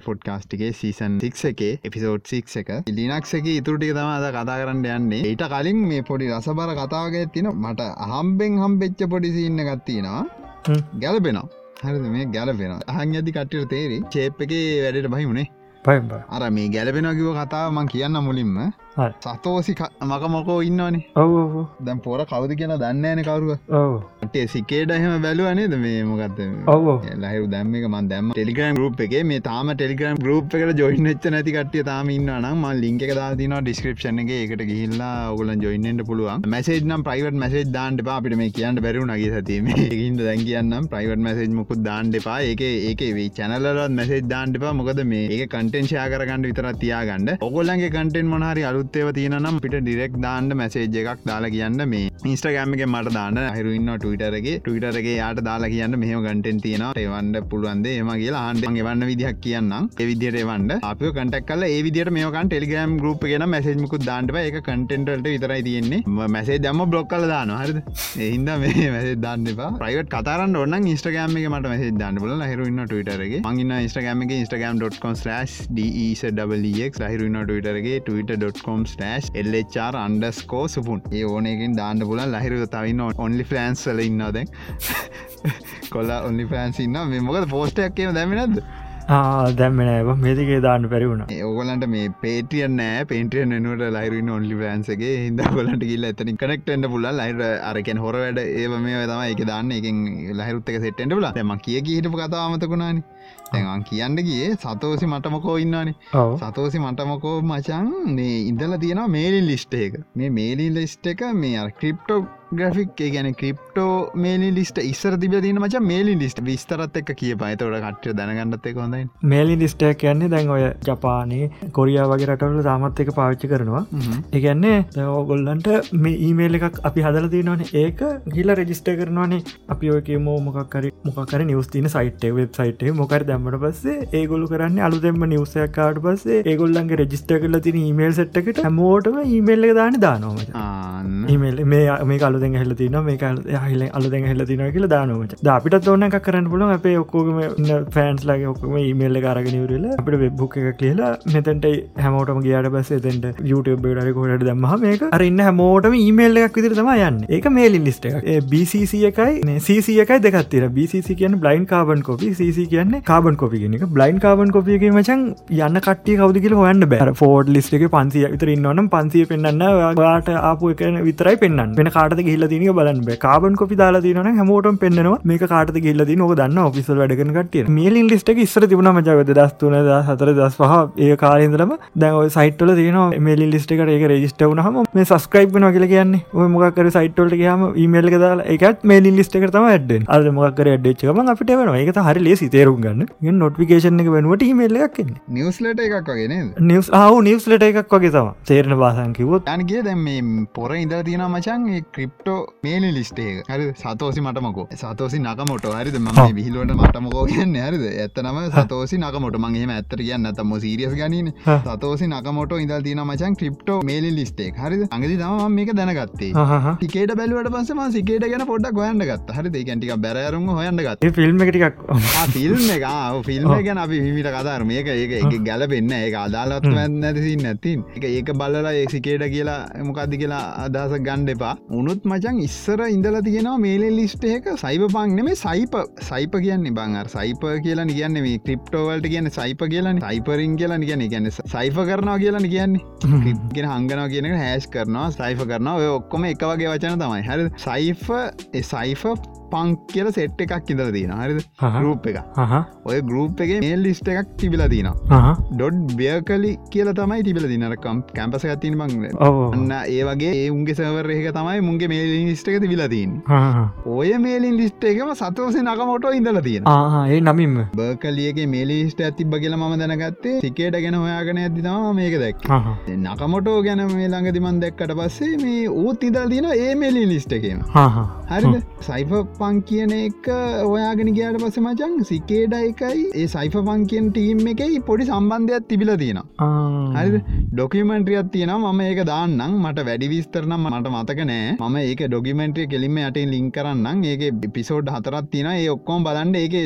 ෆික්ස්ේට ෆොඩ්කාස්ටිගේ season six එකේ episode six එක. ලිනක්ස එක ඉතුරටික තම අද කතා කරන්න යන්නේ. ඊට කලින් මේ පොඩි රසබර කතාවගේ තින මට හම්බෙන් හම්බෙච්ච පොඩිසින්න ගත්තිනවා ගැලපෙනවා හරිද? මේ ගැලපෙන අහන් ඇති කට්ටිර තේරි චේප් එක වැඩට බහිමුණේ අර මේ ගැලපෙන කිව කතාව මං කියන්න මුලින්ම. හරි. සතෝසි මක මොකෝ ඉන්නවනේ. ඔව දැම් පොර කවද කියලා දන්නෑන කවරුව. ඔව. ටේ සිකේට එහෙම බැලුවනේද මේ මොකක්ද ඔව ලහිරු දැම්ම එක මන් දැම ටෙලිග්‍රම් ගරුප් එක. මේ තාම ටෙලිග්‍රම් ගරුප් එකට ජොයින් ච්ච නැති කටිය තාම ඉන්නනම් ම ලින්ක දාතින ඩිස්ක්‍රපෂන එක. එකට ගිහිල්ලා ඔගලන් ජොයින්ට පුළුවන්. මසේජ් නම් ප්‍රයිවට මසේජ් දාන්ට අපිට මේ කියන්න බැරු නගේ සතීම ඉන්ට දැන් කියන්නම් ප්‍රයිවට මසේජ් මුකුත් දාන්ට එපා. ඒක ඒක වේ චැනලත් මසේජ් දාන්ට එපා. මොකද මේ ඒ කටෙන්ශයා කරගන්න විතර තියාගන්න. ඔගොල්ලන්ගේ කටෙන් මොහරි අලුත්තේව තියෙනම් පිට ඩිරෙක් දාන්න මැසේජ් එකක් දාලා කියන්න මේ ඉස්ටගෑම එක මට දාන්න හිරුන්න ටවිටරගේ ටවිටරගේ යාට දාලා කියන්න මෙහම ගටෙන් තියෙන ඒවන්ඩ පුළුවන්ද එම කියලා හන්ඩ එවන්න විදිහක් කියන්න එවිදියට එවන්ඩ අප කටක් කල ඒවිදිට මේකන් ටෙලිග්‍රම් ගරුප් ගෙන මැසේජ්මකුත් දාන්නට එක කටෙන්ටල්ට විතරයි තියෙන්නේ. මැසේ දම්ම බ්ලොක් කල දාන හරිද? එහින්ද මේ මැසේ දන්න ප්‍රයිවට කතරන්න ඔන්න ඉස්ටගෑම එක මට මැසේ දන්න බල හිරුන්න ටවිටරගේ මංන්න ඉස්ටගෑම එක ඉස්ටගම්.com ඩක් හිරුන්න ටවිටරගේ twitter.com එල්චර් අන්ඩස්කෝ සුපුන් ඒ ඕනකින් දාන්න පුලන් ලහිරු තවන්න ඔන්ලි ෆලන්ස්ල ඉන්නද කොල්ල ඔන්ලි ෆලන්ස් ඉන්න මේ මොකද පෝස්ටයක් කියම දැමිනද දැම්මනෑ මේතිගේ දාන්න පැරිවුණ ඕගලන්ට මේ පේටියන් නෑ. පේටිය නට ලයිරන්න ඔන්ලි ්‍රන්සගේ හිද ගොලට කිල්ල ඇතන කනෙක්ටෙන්ට පුල ලයිට අරකෙන් හොර වැඩ. ඒ මේ තම එක දාන්න. එක ලහිරුත්තක සෙට්ටෙන්ට පුල ම කිය හිටපු කතාමතකුණානි තැන් කියන්න ගිය සතෝසි මටමකෝ ඉන්නනේ ඔව. සතෝසි මටමකෝ මචන් මේ ඉදල තියෙන මේලින් ලිස්ට එක. මේ මේලින් ලිස්ට එක මේ ක්‍රිප්ටෝ ග්‍රෆික් ගැන ක්‍රිප්ටෝ මේලි ලිස්ට ඉස්සර තිබ තින මච මේලි ලිස්ට විස්තරත් එක් කිය පයිතවට කට්ට දැනගන්නත් එක හොඳයි. මේලි ලිස්ටයක් කියන්නේ දැන් ඔය ජපානයේ කොරියා වගේ රටවල තාමත් එක පාවිච්චි කරනවා. එකන්නේ ඕගොල්ලන්ට මේ ඊමේල් එකක් අපි හදල තිනවන ඒක හිල්ල රෙජිස්ට කරනවානේ. අපි ඔයක මෝමකර මොකර නිවස් තින සයිට වෙබ් සයිට මොකර දැම්මට පස්සේ ඒගොලු කරන්න අලුදෙම නිවසයක් කාඩ පස්සේ ඒගොල්ලන්ගේ රෙජිස්ට කරල තින ඊමේල් සට්කට හැමෝටම ඊමේල්ල දාන දානෝමට ඊමේල් මේ කලු හෙල තින මේ හල අලුදැන් හෙල තින කියල දානමට අපිට ඕන එක කරන්න පුල අපේ ඔක්කෝම ෆෑන්ස් ලගේ ඔක්කම මේල්ල කාරගෙනවරල අපට වෙබ්බුක් එක කියලා මෙතැන්ට හැමෝටම ගේට බස්සේ තැන්ට YouTube ඩ කොඩට දම්ම මේක අරන්න හැමෝටම ඊමේල්ල එකක් විදිර තම යන්න. ඒක මේලින් ලිස්ට එක BCC එකයි CC එකයි දෙකත්තර BCC කියන බ්ලයින් කාබන් කොපි CC කියන්න කාබන් කොපි කෙනෙක බ්ලයින් කාබන් කොපියක මචන් යන්න කට්ටිය කවද කියල හොයන්න බැර ෆෝඩ් ලිස්ට එක පන්සිය විතර ඉන්නවනම් පන්සිය පෙන්න්න වාට ආපු එක විතරයි පෙන්න්න වෙන කාට ගිල්ල දින බලන්න කාබන් කොපි දාලා තින හැමෝටම පෙන්නවා මේක කාට ගිල්ල දී නොක දන්න ඔෆිසල් වැඩගෙන කටිය මේලින් ලිස්ට එක ඉස්සර තිබුණ මජගත දස්තුන හතර දස් පහ ඒ කාරන්දරම දැව සයිටල තින මේලි ලිස්ට එකට ඒක රෙජිස්ට වනහම මේ සස්ක්‍රයිප් න කියල කියන්නේ. ඔය මොකක්කර සයිටල්ට කියම මේල් දාලා එකත් මේලින් ලිස්ට එක තම ඇඩ අද මොකර ඇඩ්චකම අපිට වෙන එක හරි ලේ තේරුම් ගන්න. නොටිකේෂන් එක වෙනුවට මේල්ල එකක් නිවස්ලට එකක් වගෙන නිවස් ආව නිවස්ලට එකක් වගේ තම තේරන බාසංකිවොත් අනගේ දැම් මේ පොර ඉද තියෙන මචන් ක්‍රිප්ටෝ මේලි ලිස්ටේ හරි සතෝසි මටමකෝ. සතෝසි නකමොට හරිද? ම විහිලුවට මටමකෝ කියන්න. හරිද? ඇත්තනම සතෝසි නකමොට මගේම ඇත්තර කියන්න තම සිරියස් ගනන සතෝසි නකමොට ඉදල් තින මචන් ක්‍රිප්ටෝ මේලි ලිස්ටේ හරි අඟදි තම මේක දැනගත්තේ. ටිකේට බැලුවට පසම සිකේට ගැන පොඩක් හොයන්න ගත් හරි ඒකැටික බැරරුම හොයන්න ගත් ෆිල්ම් එකටික් ෆිල්ම් එක ෆිල්ම් ගැන අපි හිමිට කතාර මේක ඒක ගැලපෙන්න්න ඒ අදාලත් නැතිසි නැතින් එක ඒක බලලා ඒ සිකේට කියලා මොකක්දි කියලා අදහස ගණ්ඩ එපා. උනුත් මචන් ඉස්සර ඉඳල තියෙනවා මේලෙ ලිස්ට එක සයිප පං නෙමේ සයිප සයිප කියන්නේ බංර් සයිප කියලා කියන්න. මේ ක්‍රිප්ටෝවල්ට කියන සයිප කියලන. සයිපරින් කියලා කියන ගැන සයිප කරනවා කියලා කියන්නේ. ගෙන හංගන කියන හැස් කරනවා සයිප කරනවා. ඔය ඔක්කොම එක වගේ වචන තමයි. හරි සයිෆ සයිෆ පං කියල සෙට් එකක් ඉඳල තියෙන හරිද? ගරුප් එක ඔය ගරුප් එක මේල් ලිස්ට එකක් තිබිල තින ඩොඩ් බියකලි කියල තමයි තිබිල දිනරකම් කැම්පස ඇතින් බං ඔන්න ඒ වගේ ඒ උන්ගේ සවර එක තමයි මුන්ගේ මේල් ලිස්ට එක තිබිල තින් ඔය මේලින් ලිස්ට එකම සතවසේ නකමොටෝ ඉඳල තියෙන ඒ නමින්ම. බර්කලියගේ මේලිස්ට ඇතිබ කියල ම දැනගත්තේ සිකේට ගැන හොයාගෙන ඇතිතම මේක දැක් නකමොටෝ ගැන මේ ළඟ දිමන් දැක්කට පස්සේ මේ ඌත් ඉදල් තින ඒ මේලි ලිස්ට එකම. හරිද? සයිප පං කියන එක ඔයාගෙන ගයාට පස මචන් සිකේඩ එකයි ඒ සයිෆ පං කියන ටීම් එකයි පොඩි සම්බන්ධයක් තිබිල තියෙනවා. හරි ඩොකිමෙන්ට්‍රියත් තියෙන ම ඒක දාන්නම්. මට වැඩි විස්තරනම් මට මතක නෑ. ම ඒක ඩොකිමෙන්ට්‍රිය කෙලිම යටෙන් ලිින් කරන්න ඒක පිසෝඩ් හතරත් තින ඒ ඔක්කොම් බලන්ඩ ඒක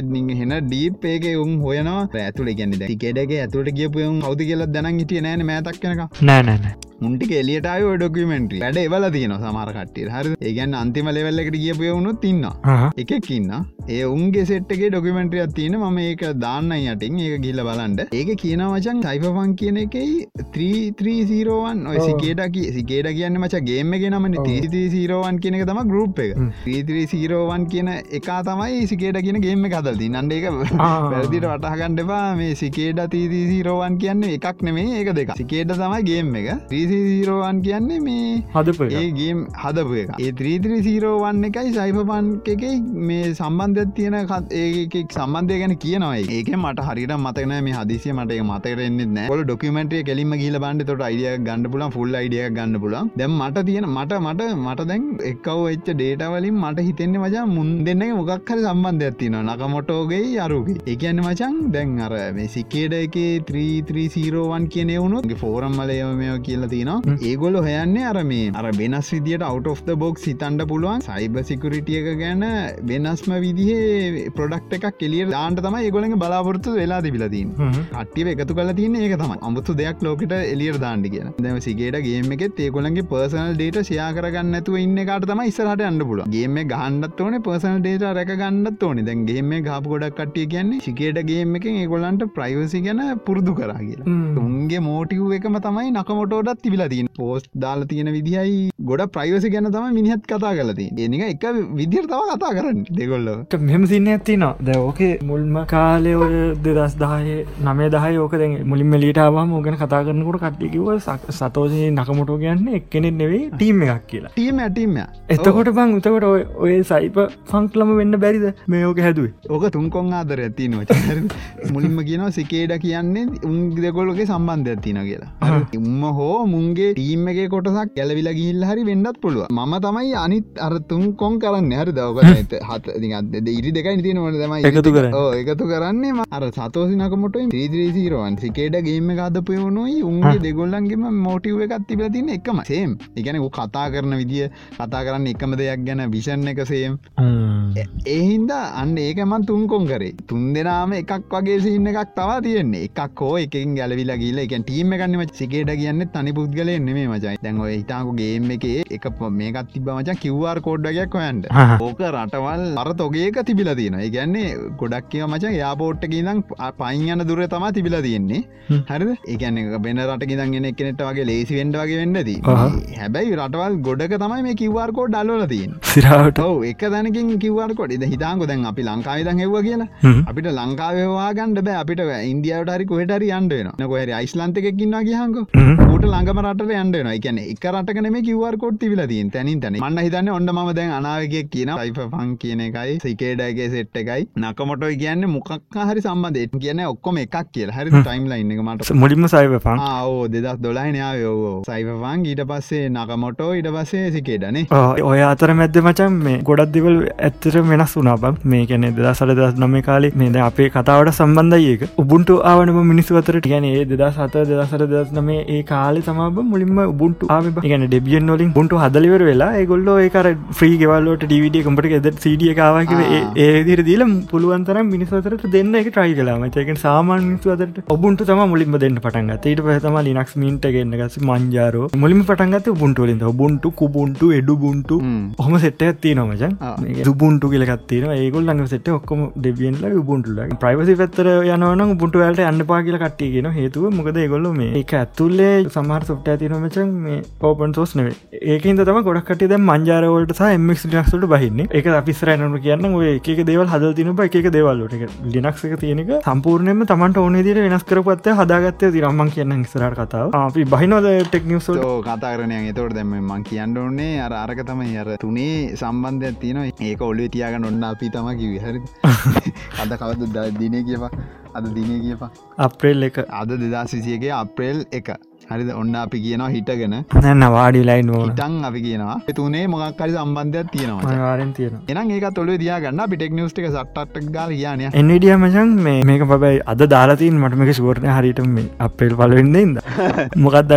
හෙන ඩීප් ඒක උන් හොයනවා. ඇතුල ගැන්න ටිකෙඩගේ ඇතුට කියපුයුම් හවති කියල දැන හිටිය නෑන මෑතක් කෙනක නෑනෑ මුන්ටි එලියටය ඩොකමෙන්ට්‍රි වැඩ එවල තියන සමරකට්ටිය හරි ඒගැන් අන්තිම ලෙවල්ලකට කියපයවුණු තින්න එකක් ඉන්න. ඒ උන්ගේ සෙට්ගේ ඩොකමෙන්ට්‍රියක් තියෙන ම ඒක දාන්න යටින්. ඒක ගිල්ල බලන්ඩ ඒක කියන වචන් සයිපපන් කියන එකයි 330වන් ඔය සිකේට සිකේට කියන්න මච ගේම ගෙනමන තීසිරෝවන් කියන එක තම ගරුප් එක. 330වන් කියන එකා තමයි සිකේට කියන ගේම කදල් ති නන්ඩ එක වැරදිට වටහගණ්ඩපා මේ සිකේට තීසිරෝවන් කියන්නේ එකක් නෙමේ ඒක දෙක සිකේට තමයි ගේම් එක. ත්‍රීසිීරෝවන් කියන්නේ මේ හදප ඒගේම් හදපු එක. ඒ ත්‍රීත්‍රී සීරෝවන්න එකයි සයිපපන් එක මේ සම්බන්ධ තියෙන ඒකෙක් සම්බන්ධය ගැන කියනවයි ඒක මට හරිට මතකන මේ හදිසිය මට මතකරෙන්න්න නෑ. ොල ඩොකමෙන්ටේ කෙලිම ගීල බන්ඩ තොට අයිඩිය ගන්න පුලන් ෆුල් අයිඩිය ගන්න පුලන් දැම් මට තියෙන මට මට මට දැන් එක්කව එච්ච ඩේටවලින් මට හිතෙන්නේ මචා මුන් දෙන්න මොකක් හරි සම්බන්ධයක් තින නකමොටෝගේ අරුගේ. ඒකන්න මචන් දැන් අර මේ සිකේඩ එක 330වන් කියන වුණු ෆෝරම් මලයමයෝ කියලා තියනවා. ඒගොල හයන්නේ අර මේ අර වෙනස් විදිට අවට් of බොක් සිතන්ඩ පුළුවන්. සයිබ සිකරිටිය එක ගැන වෙනස්ම විදිහේ ප්‍රොඩක්් එකක් කෙලිය දාන්ට තම ඒගොලඟ බලාපොරත්තු වෙලා තිබිලතින් අට්ටිය එකතු කල තියන ඒක තම අමුතු දෙයක් ලෝකට එලියර් දාන්ඩි කිය දැම සිගේට ගේම එකෙත් ඒගොලන්ගේ පර්සනල් ඩේට ෂයා කරගන්න ඇතුව ඉන්න කාට තම ඉස්සරහට අන්න පුල ගේම ගහන්ඩත් ඕන පර්සනල් ඩේට රැක ගන්නත් ඕනි. දැන් ගේම ගාප ගොඩක් කටිය කියන්නේ සිකේට ගේම එක ඒගොලන්ට ප්‍රයිවසි ගැන පුරුදු කරා කියලා. උන්ගේ මෝටිව් එකම තමයි නකමොටෝඩත් තිබිලා තින් පෝස්් දාලා තියෙන විදිහයි. ගොඩ ප්‍රයිවසි ගැන තම මිනිහත් කතා කලති එනික එක විදිර තව කතා කරන්න දෙගොල්ල මෙම සින්න ඇතින ද ඕකේ මුල්ම කාලය ඔය දෙදස් දාය නමේ දහය ඕක දැ මුලින්ම ලීටාවම ඕගෙන කතා කරනකොට කට්ටිකිව සතෝසය නකමොටෝ කියන්න එක්කෙනෙ නෙවෙයි ටීම එකක් කියලා. ටීම ඇටීම එතකොට බං උතකොට ඔය සයිප ෆංක්ලම වෙන්න බැරිද? මේ ඕක හැදුවේ. ඕක තුන්කොන් ආදර ඇති නොච මුලින්ම කියනවා සිකේඩ කියන්නේ උන් දෙගොල්ලගේ සම්බන්ධ ඇතින කියලා. උම්ම හෝ මුන්ගේ ටීම් එක කොටසක් ගැලවිල ගිල්ල හරි වෙන්නත් පුළුව ම තමයි අනිත් අර තුන් කොන් කරන්න. හරි දවගත හත් ඉරි දෙකයි තින ොට තමයි එකතු කර එකතු කරන්නේ අර සතෝසිනකමට ත්‍රීදරීසිරවන් සිකේට ගේම ගදපය වනුයි උන්ගේ දෙගොල්ලන්ගේම මෝටිව් එකත් තිබල තින එකම. සේම් එකන කතා කරන විදිිය කතා කරන්න එකම දෙයක් ගැන විෂන් එක සේම් ඒහින්ද අන්න ඒකමන් තුන්කොන් කරේ. තුන් දෙනාම එකක් වගේ සින්න එකක් තවා තියෙන්නේ. එකක් හෝ එකින් ගැලවිලා ගීල එක ටීම ගන්නම සිකේට කියන්න තනි පුද්ගල නෙමේ මචයි දැන්ව හිතාකු ගේම් එක එක මේකත් තිබ මචා කිව්වාර් කෝඩ්ඩගයක් හොයන්ට ඕක රටවල් අර තොගේක තිබිල තියෙන ගැන්නේ ගොඩක් කිය මචා යාපෝට්ට ඉදම් පයින් යන දුර තමා තිබිල තියෙන්නේ. හරි ඒකන බෙන රට ඉදන්ගෙන එකනෙට වගේ ලේසි වෙන්ඩ වගේ වෙන්නදී හැබැයි රටවල් ගොඩක තමයි මේ කිව්වාර් කෝඩ් අල්ලල තින් සිරාට එක දැනකින් කිව්වාර් කොඩ හිතාංකො දැන් අපි ලංකාවිදන් හෙව කියලා. අපිට ලංකාවවා ගණඩ බෑ. අපිට ඉන්දියාවට හරි කොහටරි අන්ඩන කොහරි යිස්ලන්තකින්වා කියහංක ට ලංගම රට යන්ඩන එකන එක රටකනම කිවර් කොට් තිබල තින් තැනින් තැන මන්න හිතන්න ඔොඩ ම දැන් අනාවකයක් කියන පං කියන එකයි සිකේඩගේ සෙට් එකයි. නකමොට කියන්න මොකක් හරි සම්බන්ධ. කියන ඔක්කොම එකක් කියල. හරි ටයිම් ලයින් එක මට. මුලින්ම සයිපන් ඕ දෙදස් දොලායිනයා යෝ සයිපපන් ඊට පස්සේ නකමොටෝ ඉට පස්සේ සිකේඩනේ ඔය අතර මැද්ද මචන් මේ ගොඩක් දෙවල් ඇත්තර වෙනස් වුනා බම් මේ කැනෙ දසල දස් නම කාලෙ මේද අපේ කතාවට සම්බන්ධයක උබුන්ට ආවනම මිනිස්සු අතර ගැන ඒ දෙදා සත දෙදසර දස් නමේ ඒ කාලෙ සමාබ මුලින්ම උබුන්ට ආව ගැන ඩෙබියන් වලින් බුන්ට හදලිවර වෙලා ඒගොල්ල ඒකර ්‍රී ගෙවල්ලට ඩවිඩිය කම්පට එද සිඩිය කාවකිව ඒදිර දීල පුළුවන්තර මිනිස්වතරට දෙන්න එක ට්‍රයි කලා මතක සාමාන් අතරට ඔබුන්ට තම මුලින්ම දෙන්න පටන්ගත් ඊට පහතම ලිනක්ස් මින්ට ගන්න ගස මංජාරෝ මුලිම පටන්ගත බුන්ටුවලින්ද ඔබුන්ටු කුබුන්ටු එඩු බුන්ටු හොම. සෙට්ට ඇත්ති නොමචන් දුබුන්ටු කියලකත්තින ඒගොල් ලඟ සෙට ඔක්කොම ඩෙවියන්ල බුන්ටුල ප්‍රයිවසි පැත්තර යනවන බුන්ටුවලට අන්න පා කියල කට්ටියගෙන හේතුව මොකද ගොල්ල මේ එක ඇතුල්ලේ සමහර සොට්ට ඇතිනමචන් මේ ඕපන් සෝස් නේ ඒකන්ද තම ගොඩක්ට ද මංජාරවලට එමක් ලිනක්සට බහින්න. එක අපිස්රයනට කියන්න ඔය එක දේවල් හද තින එක දේවල්ලට ලිනක්ස එක තියෙනක සම්පූර්ණයම තමන්ට ඕන දිට වෙනස් කරපත්ත හදාගත්තය දිරම්මන් කියන්න ඉස්සරට කතාව. අපි බහිනවද ටෙක්නිවසල් කතාරනය තොට දැම මං කියන්න ඕන්නේ අර අරක තම අර තුනේ සම්බන්ධයක් තියෙන ඒක ඔල්ලේ තියාගන්න ඔන්න අපි තම කිවිහරි අද කවද දින කියපා අද දින කියපා අප්‍රේල් එක. අද දෙදා සිසියගේ අප්‍රේල් එක හරිද? ඔන්න අපි කියනවා හිටගෙන. නෝන හිටන් අපි කියනවා. තුනේ මොක්කරි සම්බන්ධයක් තියෙනවා වාරෙන් තියෙන එනම් ඒක තොල දයාගන්න පිටෙක් නිස්ටික සට්ටක් ගාල කියනය එන්ඩිය මචන් මේක පබයි අද දාලාතින් මට මේක සුවරණය හරිට මේ අපේල් පලවෙන්නද මොකක්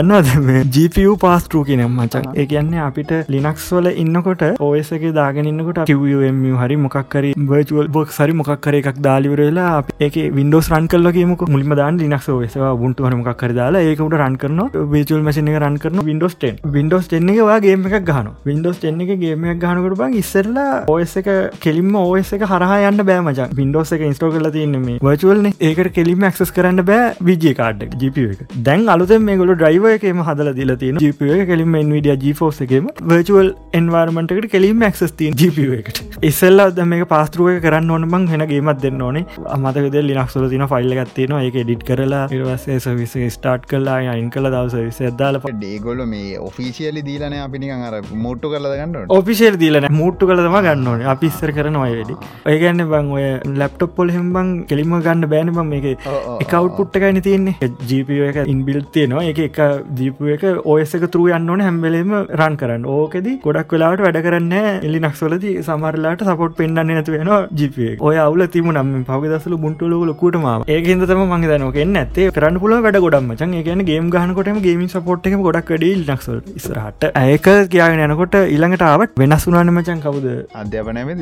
මේ GPU පාස්ටරු කියනම් මචන් ඒ කියන්නේ අපිට ලිනක්ස් වල ඉන්නකොට ඕස එක දාගෙනන්නකොට ටම් හරි මොක්කරි බර්චුවල් බොක් සරි මොක්කර එකක් දාලිවරලා ඒක වින්ඩෝස් රන් කල්ල කියමක. මුලිම දාන්න ලිනක්ස් ෝසවා බුන්ට හන මොක්කර දාලා ඒකට රන් කරන වේචුවල් මසින එක රන් කරන වින්ඩෝස් 10 වින්ඩෝස් 10 එක වා ගේම එකක් ගහන වින්ඩෝස් 10 එක ගේමයක් ගහනකට බං ඉස්සරලා ඕස් එක කෙලින්ම ඕස් එක හරහා යන්න බෑ මචන් වින්ඩෝස් එක ඉස්ටෝ කරලා තියන්න මේ වර්චුවල්න ඒකට කෙලිම ක්සස් කරන්න බෑ විජේ කාඩ් ජිප එක. දැන් අලුත මේ ගොල ඩ්‍රයිව එකම හදල දිල තියෙන ජිප එක කෙලිම එන්විඩිය ජිෆෝස් එකම වර්චුවල් එන්වාර්මටකට කෙලිම ක්ස් තින් ජිප එකට. ඉස්සල්ල ද මේ පාස්තරුව කරන්න ඕන බං හෙන ගේමත් දෙන්න ඕනේ. අමතකද ලිනක්සල තින ෆයිල්ල ගත්තින ඒක ඩිට් කරලා ඉරවසේ සවිස ස්ටාට් කල්ලා අයින් කළ දවස විස ඇදාල ඩේගොල්ල මේ ඔෆිසිියලි දීලන අපිනිකන් අර මුට්ටු කල ගන්න ඔෆිසිල් දීලන මුට්ටු කළතම ගන්න ඕන. අපි ඉස්සර කරන අය වැඩි. ඒගන්න බං ඔය ලැප්ටොප් පොල් හෙම්බං කෙලිම ගන්න බෑන බම් මේ එකවට් පුට්ටකයින තියන්නේ. ජීප එක ඉන්බිල් තියනවා. එක එක ජීප එක ඔයසක තුරු යන්න ඕන හැම්බලේම රන් කරන්න. ඕකෙද ගොඩක් වෙලාට වැඩ කරන්න එලි නක්සලද සමරලාට සපොට් පෙන්න්න නැතු වෙන ජිප ඔය අවුල තිම නම් පවි දසල බුන්ටුලල කුටම ඒකහිද තම මගේ දනක ඇත්තේ කරන්න පුල වැඩ ගොඩම් මචන් ඒකන ගේම් ගහනකොටම ගේම සපොට් එක ගොඩක් ඩ නක්සල් ඉස්රහට ඒක කියගෙන යනකොට ඉළඟටාවට වෙනස් වුනාන මචන් කවුද? අධ්‍යාපනයමද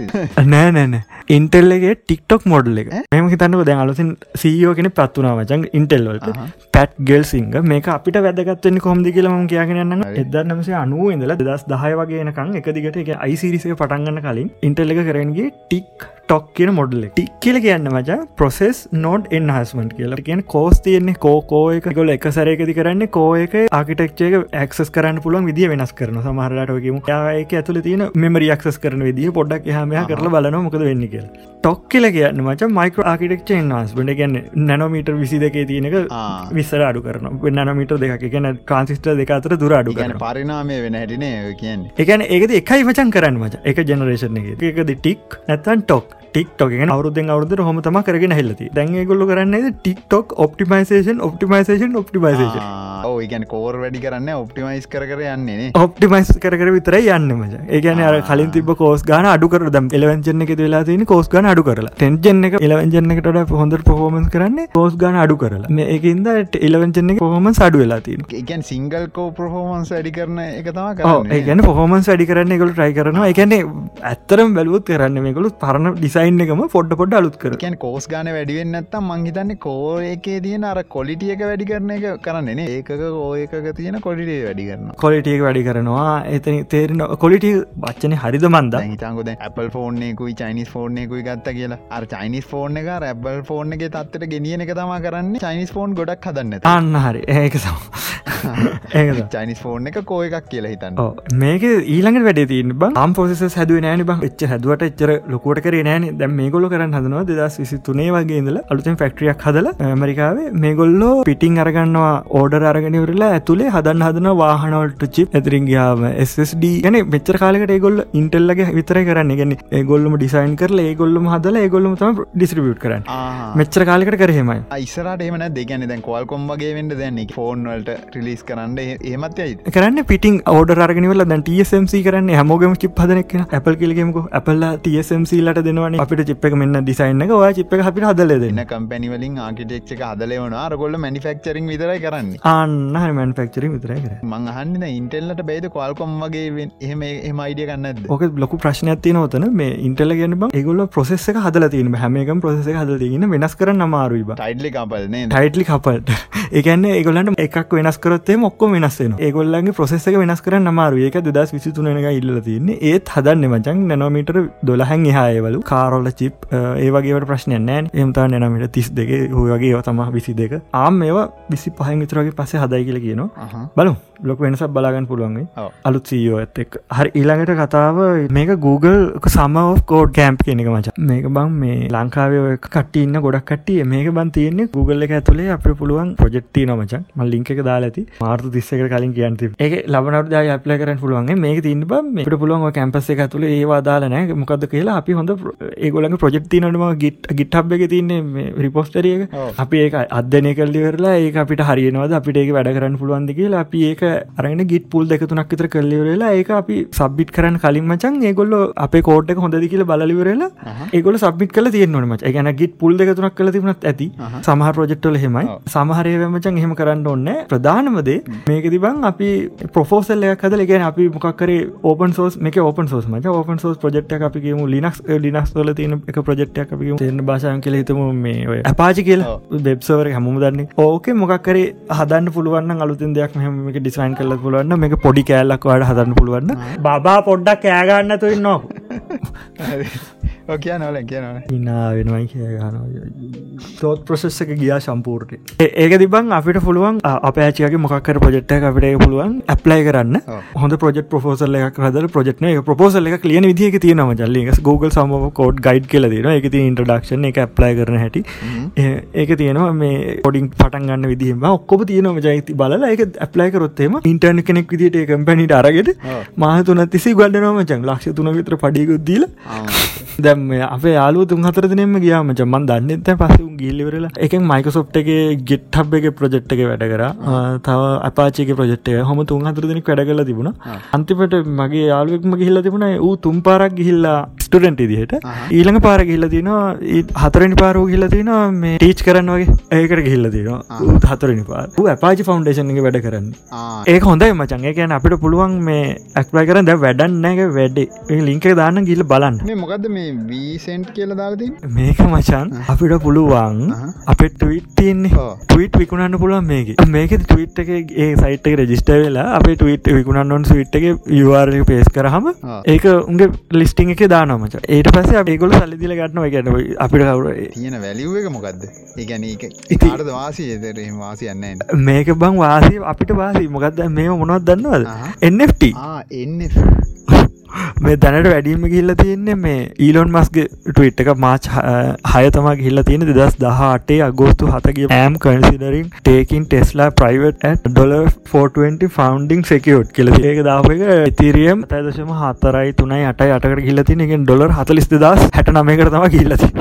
නෑ නෑන ඉන්ටෙල්ලගේ ටික්ටොක් මොඩල් එක. මෙම හිතන්නක දැන් අලුසින් සීයෝ කෙන පත්වනා වචන් ඉන්ටෙල්වලට පැට් ගෙල් සිංහ මේක අපිට වැදගත්වන්නේ කොම්දි කියලම කියගෙන එදන්නමසේ අනුව ඉඳල දස් දහය වගේනකං එක දිගට එක අයිසිරිසය පටන්ගන්න කලින් ඉන්ටෙල්ල එක කරනගේ ටික් ටොක් කියන මොඩල ටික් කියල කියන්න මච ප්‍රොසෙස් නෝඩ් එන් හස්මට කියලා කියන කෝස් තියන්නේ කෝකෝ එක. ගොල එක සරයකති කරන්න කෝ එක ආකිටෙක්ෂයක ඇක්සස් කරන්න පුළුවන් විදිිය වෙනස් කරන සමහරටකම යායක ඇතුල තියෙන මෙමරි ක්සස් කරන විදිිය පොඩ්ඩක් හමයා කරල බලන මොකද වෙන්න කියල. ටොක් කියල කියන්න මච මයික ආකිටෙක්ෂ න්ස්බට ගැන්න නැනොමීට විසි දෙකේ තියනක විස්සර අඩු කරන නමීට දෙක ගැන කාන්සිස්ට දෙක අතර දුර අඩු ගැන පරිනාමය වෙන හැටිනේ කියන්න. එකන ඒකද එකයි මචන් කරන්න මච එක ජනරේෂන එක ටික් නැතන් ටොක් ටික්ටොක අවරුදෙන් අවුදු හොම තම කරගෙන හෙල්ලති දැන්ගොල්ල කරන්නේ ටික්ටොක් ඔප්ටිමයිසේෂන් ඔප්ටිමයිසේෂන් ඔප්ටිමයිසේෂන් ඕගැන කෝර් වැඩි කරන්න ඔප්ටිමයිස් කර යන්නේ ඔප්ටිමයිස් කර විතර යන්න මච. ඒගැන අර කලින් තිබ කෝස් ගන අඩු කර දම් එලවචන එක වෙලා තින කෝස් ගන අඩු කරලා. ටෙන්ජන එක එලවචන එකට හොඳ පොහෝමස් කරන්න කෝස් ගන අඩු කරලා. මේ ඒකන්ද එලවචන එක පොහොම අඩු වෙලා තින ඒකන් සිංගල් කෝ ප්‍රහෝමන්ස් වැඩි කරන එක තම ඒගැන පොහොමන්ස් වැඩි කරන්න එකකු ට්‍රයි කරනවා. එකන ඇත්තරම් බැලුවත් කරන්න මේකළු පරණ ඩිසයින් එකම ෆොඩ්ඩ පොඩ් අලුත් කර කියන් කෝස් ගන වැඩිවෙන්න ඇත්තම් මංහිතන්නේ කෝ ඒකේ තියෙන අර කොලිටියක වැඩි කරන එක කරන්නේ ඒක ඕයකක තියෙන කොලිටිය වැඩි කරන කොලිටියක වැඩි කරනවා. එතන තේරෙන කොලිටිය බච්චන හරිද මන්ද? හිතන්කොද Apple ෆෝර්නෙකුයි චයිනිස් ෆෝර්නෙකුයි ගත්ත කියලා. අර චයිනිස් ෆෝර්න එක රැබල් ෆෝර්න එක තත්වට ගෙනියන එක තම කරන්න. චයිනිස් ෆෝන් ගොඩක් හදන්න අන්න හරි. ඒක ඒ චයිනිස් ෆෝර්න එක කෝ එකක් කියලා හිතන්න. මේක ඊළඟට වැඩ තින බ. ආම් පොසෙස හැදුව නෑන බ. එච්ච හැදුවට එච්චර ලොකුවට කර නෑන දැම් මේගොල කරන්න හදනවා දෙදස් විසි තුනේ වගේ ඉඳල අලුතෙන් ෆෙක්ට්‍රියක් හදල ඇමරිකාවේ මේගොල්ලෝ පිටිං අරගන්නවා ඕඩර් අරගෙනවරලා ඇතුළේ හදන්න හදන වාහනවලට චිප් ඇතිරින්ගයාම SSD ගැන මෙච්චර කාලකට ඒගොල්ල ඉන්ටෙල්ලගේ විතර කරන්න. ගැන ඒගොල්ලම ඩිසයින් කරල ඒගොල්ලම හදල ඒගොල්ලම තම ඩිස්ට්‍රිබියට් කරන්න. මෙච්චර කාලකට කරහෙමයි ඉස්සරට එමන දෙගැන දැන් කොල් කොම්ගේ වෙන්ඩ දැන්න ෆෝන්වලට රිලිස් කරන්න ඒමත්යයි කරන්න පිටිං ඕඩ අරගෙනවල දැන් TSMC කරන්න හැමෝගම චිප් හදනෙක් Apple කිලගෙමක Apple TSMC ලට දෙනවන අපිට චිප් එක මෙන්න ඩිසයින්න එක ඔය චිප් එක අපිට හදල දෙන්න. කම්පැනිවලින් ආකිටෙක්් එක හදලවන අරගොල්ල මනිෆක්චරින් විතරයි කරන්න. අන්න මන්ෆක්චරින් විතරයි කර මං අහන්න ඉන්ටෙල්ලට බේද කොල්කොම් වගේ එහෙම එම අයිඩිය කන්න ඕක ලොකු ප්‍රශ්නයක් තිය නොතන මේ ඉන්ටෙල්ල ගැන බ ඒගොල්ල ප්‍රසෙස් එක හදල තියන හැමකම් ප්‍රසෙස හදල තියන වෙනස් කරන්න අමාරුයි ටයිඩලි කපල්න ටයිටලි කපල්ට ඒකන්න ඒගොලන්ට එකක් වෙනස් කරත්තේ මොක්කො වෙනස්සෙන ඒගොල්ලගේ ප්‍රසෙස එක වෙනස් කරන්න අමාරු ඒක දස් විසිතුනක ඉල්ල තියන්නේ. ඒත් හදන්න මචන් නැනෝමීටර දොලහැන් එහායවලු කාරොල්ල චිප් ඒවගේට ප්‍රශ්නය නෑන් එමතා නනමට තිස් දෙක හොයගේ තම විසි දෙක ආම් ඒවා විසි පහන් විතරගේ පසේ හදයි කියල කියනවා. බලු ලොක වෙනසක් බලාගන්න පුළුවන්ගේ අලුත් සීෝ ඇත් එක් හරි ඊළඟට කතාව මේක Google සම කෝඩ් කෑම්ප් කෙනෙක මච. මේක බං මේ ලංකාවය කටන්න ගොඩක් කටිය මේක බන් තියන්නේ Google එක ඇතුළේ අප පුළුවන් ප්‍රජෙක්්ටි නොමචන් ම ලිංක එක දාලා ඇති. මාර්තු තිස්සක කලින් කියන්ති ඒ ලබනට දාය අප්ලයි කරන්න පුළුවන්ගේ මේක තින්න මේට පුළුවන් කැම්පස් එක තුළ ඒවා දාලනෑ මොකද කියලා අපි හොඳ ඒගොලඟ ප්‍රජෙක්් තිනටම ගිට් ගිට්හබ් එක තින්නේ රිපෝස්ටරියක අපි ඒක අධ්‍යනය කල්ලි වෙරලා ඒ අපිට හරියනවද? අපිට ඒක වැඩ කරන්න පුළුවන්ද කියලා අපි ඒක අරගෙන ගිට පුල් දෙක තුනක් විතර කල්ලිවරලා ඒක අපි සබ්බිට් කරන්න කලින් මචන් ඒගොල්ල අප කෝඩ් එක හොඳදි කියල බලලිවරලා ඒගොල සබ්ිට කල තියෙන්වන මච. ගැන ගිට පුල් දෙක තුනක් කල තිබුණත් ඇති. සමහ ප්‍රජෙක්්ටල හෙමයි සමහරයමචන් එහෙම කරන්න ඔන්න ප්‍රධානමදේ මේක තිබන් අපි ප්‍රෆෝසල් එක හදල ගැන අපි මොකක්කර ඕපන් සෝස් මේක ඕපන් සෝස් මච. ඕපන් සෝස් ප්‍රජෙක්්ට අපි කියමු ලිනක්ස් ලිනක්ස් වල තියෙන එක ප්‍රජෙක්්ටක් අපි තෙන්න භාෂාන් කියල හිතම මේ ඔය අපාචි කියලා. වෙබ්සවර හමුම දන්නේ. ඕක මොකක්කර හදන්න පුළුවන් අලුතින් දෙයක් මෙහමක ඩිසයින් කල පුළුවන්න මේ පොඩි කෑල්ලක් වඩ හදන්න පුළුවන්න බා පොඩ්ඩක් කෑගන්න තුයි නො කිය නොල කියනන ඉනා වෙනවයි කියගන තෝත් ප්‍රසෙස් එක ගියා සම්පූර්ටය ඒක තිබන් අපිට පුළුවන් අපෑචියගේ මොකක්කර ප්‍රජෙක්්ට අපිට පුළුවන් ඇප්ලයි කරන්න. හොඳ ප්‍රජෙක් පොසල් එක හද ප්‍රජෙක්්න එක පොසල් එක ලියන විදික තියනම ජල්ලි Google සම කෝඩ් ගයිඩ් කියල දන එක ති ඉන්ට්‍රඩක්ෂන් එක ඇප්ලයි කරන හැටි. ඒක තියෙනවා මේ පොඩින් පටන් ගන්න විදිහම. ඔක්කොම තියනම ජයිති බල එක ඇප්ලයි කරොත්තේම ඉන්ටර්න කෙනෙක් විදිට කම්පැනිට අරගෙට මාහතුන තිසි ගඩනම චන් ලක්ෂ තුන විතර පඩිකුද්දීල දැම් අපේ යාලු තුන් හතර දෙනෙම ගියාම චමන් දන්නත පසු ගිල්ලිවරලා එක මයිකසොප්ට එක ගෙට්හබ් එක ප්‍රජෙක්්ට එක වැඩ කර. තව අපාචක ප්‍රජෙක්්ය හොම තුන් හතර දෙනෙක් වැඩ කල තිබුණ. අන්තිපට මගේ යාලුවෙක්ම ගිහිල්ල තිබුණ. ඌ තුම් පාරක් ගිහිල්ලා ස්ටඩන්ට දිහට ඊළඟ පාර ගිල්ල තිනවා හතරනි පාරූ ගිල්ල තින මේ ටීච් කරන්න වගේ. ඒකට ගිල්ල තිනවා හතරනි පාර. ඇපාචි ෆෞන්ඩේෂන් එක වැඩ කරන්න. ඒ හොඳයි මචන් ඒ කියන අපිට පුළුවන් මේ ඇක්ලයි කරන්න. වැඩන්නක වැඩේ. ලිංක දාන්න ගිල්ල බලන්න. මොකද මේ වීසෙන්ට් කියල දාලති මේක මචන් අපිට පුළුවන් අප ටවිටන්නේ ටවිට විකුණන්න පුළුවන් මේක. මේක ටවිට් එක ඒ සයිට් එක රජිස්ට වෙලා අප ටවිට් විකුණන්න ඔන් ස්විට් එක යවාර පේස් කරහම ඒක උන්ගේ ලිස්ටිං එක දානම මච ඒට පස අපේකොල සල්ලිදිල ගටනවා ගැන අපිට කවර තියෙන වැලිුව එක මොකක්ද ඒගැන ඉකාරද වාසී එතරම වාසියන්න මේක බං වාසී අපිට වාසී මොකක්ද මේ මොනොත් දන්නවද? එන්ට මේ දැනට වැඩීම ගිල්ල තියන්නේ මේ ඊලොන් මස්ගේ ටවිට් එක මාච් හය තම ගිල්ල තියෙන දෙදස් දහටේ අගෝස්තු හතගේ am considering taking Tesla private dollar 420 funding secured කියල ඒක දාප එක ඉතිරියම් තයිදශම හතරයි තුනයි අටයි අටකට ගිල්ල තින එකෙන් ඩොලර් හතලිස් දස් හැට නමයකට තම ගිල්ලති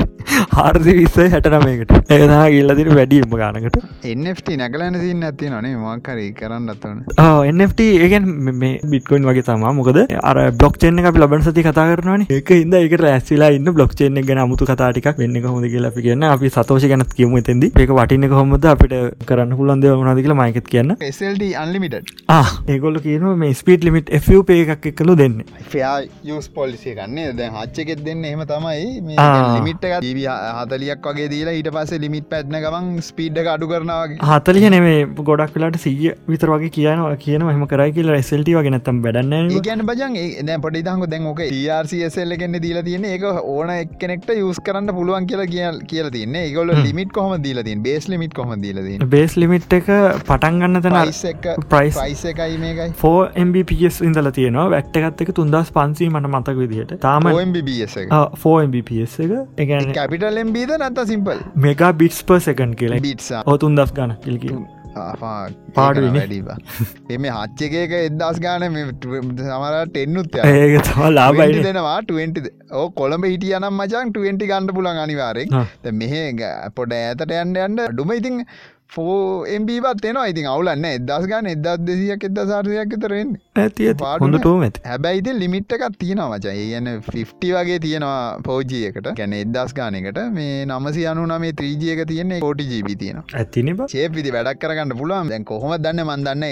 හාරදි විස්ස හැට නමයකට ඒදා ගිල්ලතින වැඩීම ගානකට. එන්ට නැකලන සින්න ඇති නොනේ මක්කරී කරන්න අත්වන එන්ට ඒගෙන් මේ බිට්කොයින් වගේ තමා මොකද අර බ්ලොක් චෙන්න්න අපි ලබන් සති කතා කරනවන. එක ඉද එක ඇස්ලා ඉන්න බ්ලොක් චෙන්න්න ගැන අමුතු කතාටික් වෙන්න හොඳ කියලා අපි කියන්න. අපි සතෝෂ ගැනත් කියමු තෙදි ඒක වටින කොහොමද අපිට කරන්න පුලන්ද වනද කියලා මයිකත් කියන්න. SLD අන්ලිමිට ඒගොල්ල කියන මේ ස්පීට ලිමිට පේ එකක් එක්කලු දෙන්න. ෆයා යස් පොලිසිය ගන්නේ දැ හච්චකෙත් දෙන්න එහම තමයි. ලිමිට් එක හතලියක් වගේ දීලා ඊට පස්සේ ලිමිට පැත්න ගමන් ස්පීඩ් අඩු කරනවාගේ හතලිය නෙමේ ගොඩක් වෙලාට සිය විතර වගේ කියනවා කියන හම කරයි කියලා SLT වගේ නැතම් බැඩන්න ගැන බජන් දැ පොඩි දංග දැන් ඕක ටRCSL එකෙන්න්න දීලා තියන්නේ. ඒක ඕන එක්කනෙක්ට යස් කරන්න පුළුවන් කියලා කියල් කියල තින්න ඒගොල ලිමිට කොහම දීල තින් බේස් ලිමිට කොම දීල බේස් ලිමිට් එක පටන්ගන්න තන ප්‍රයිස් එකයි මේකයි ෝ. MBPS ඉඳල තියෙනවා. වැට්ටගත් එක තුන්දස් පන්සී මට මතක විදිහට. තාම MBPS ෝ එක. එකන කැපිටල් එම්බීද නත්ත සිම්පල් මේකා බිට්ස් පර් සකන් කියලා. බිට්සා ඔතුන් දස් ගන කිල්කි පාඩු වැඩීවා එම හච්චකක එදස් ගාන සමරට එන්නුත් ඒක ලාබයි දෙනවා 20 ඕ කොළඹ හිටිය නම් මචන් 20 ගණඩ පුලන් අනිවාරෙක් මෙහ පොඩ ඇතට යන්න යන්න ඩුම ඉතින් ෆෝම්බීවත් එනවා. ඉතින් අවුලන්න එදස් ගාන එදත් දෙසියක් එද සාරයක් තරෙන් ඇති හොඳටම ඇති. හැබැයිති ලිමිට් එකක් තියෙනවා මචා. ඒගැන 50 වගේ තියෙනවා පෝජියකට ගැන එදස් ගානකට මේ නමසි අනු නමේ ත්‍රීජියක තියන්නේ කෝටි ජීබි තියෙන ඇතින විදි වැඩක් කරගන්න පුළුවන්. දැන් කොහොම දන්න? මන්දන්න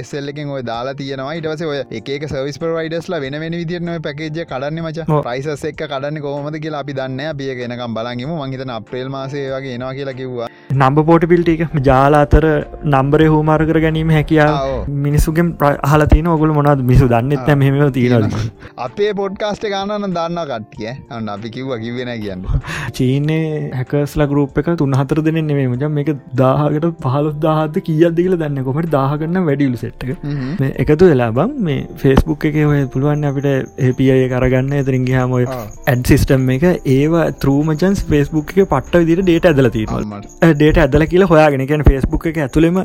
එස්සල් එකෙන් ඔය දාලා තියෙනවා. ඉටවස ඔය එක සවිස් පරයිඩස්ලා වෙන වෙන විදිරන පැකේජ කඩන්න මච. ප්‍රයිසස් එක් කඩන්න කොහොමද කියලා අපි දන්න අපිය ගෙනකම් බලගම මහිතන අප්‍රේල් මාසය වගේ එනවා කියලා කිව්වා. නම්බ පෝට පිල්ට එක ජාල අතර නම්බරය හෝමාර කර ගැනීම හැකියාව මිනිසුගෙන් හල තින ඔගුල මොනත් මිසු දන්නෙත් මෙම තියෙනද අපේ පොඩ්කාස්ට ගානන දන්න කට්ටිය. අන්න අපි කිව්ව කිවෙන කියන්න. චීනය හැකස්ල ගරුප් එක තුන් හතර දෙන නෙමේ මජම් මේක දාහකට පහලොස් දාහත කියද කියල දන්න කොමට දාහගන්න වැඩියලු සෙට්ක එකතු වෙලා බං මේ ෆෙස්බුක් එක ඔය පුළුවන් අපිට ඒපිය කරගන්න එතරින්ගහම ඔය ඇඩ් සිිස්ටම් එක. ඒවා ත්‍රූමචන්ස් ෆෙස්බුක් එක පට්ට විදිට ඩේට ඇදල තිීම ඩේට ඇදල කියලා හොයාගෙන ගැන ෆෙස්බුක් එක ඇතුළෙම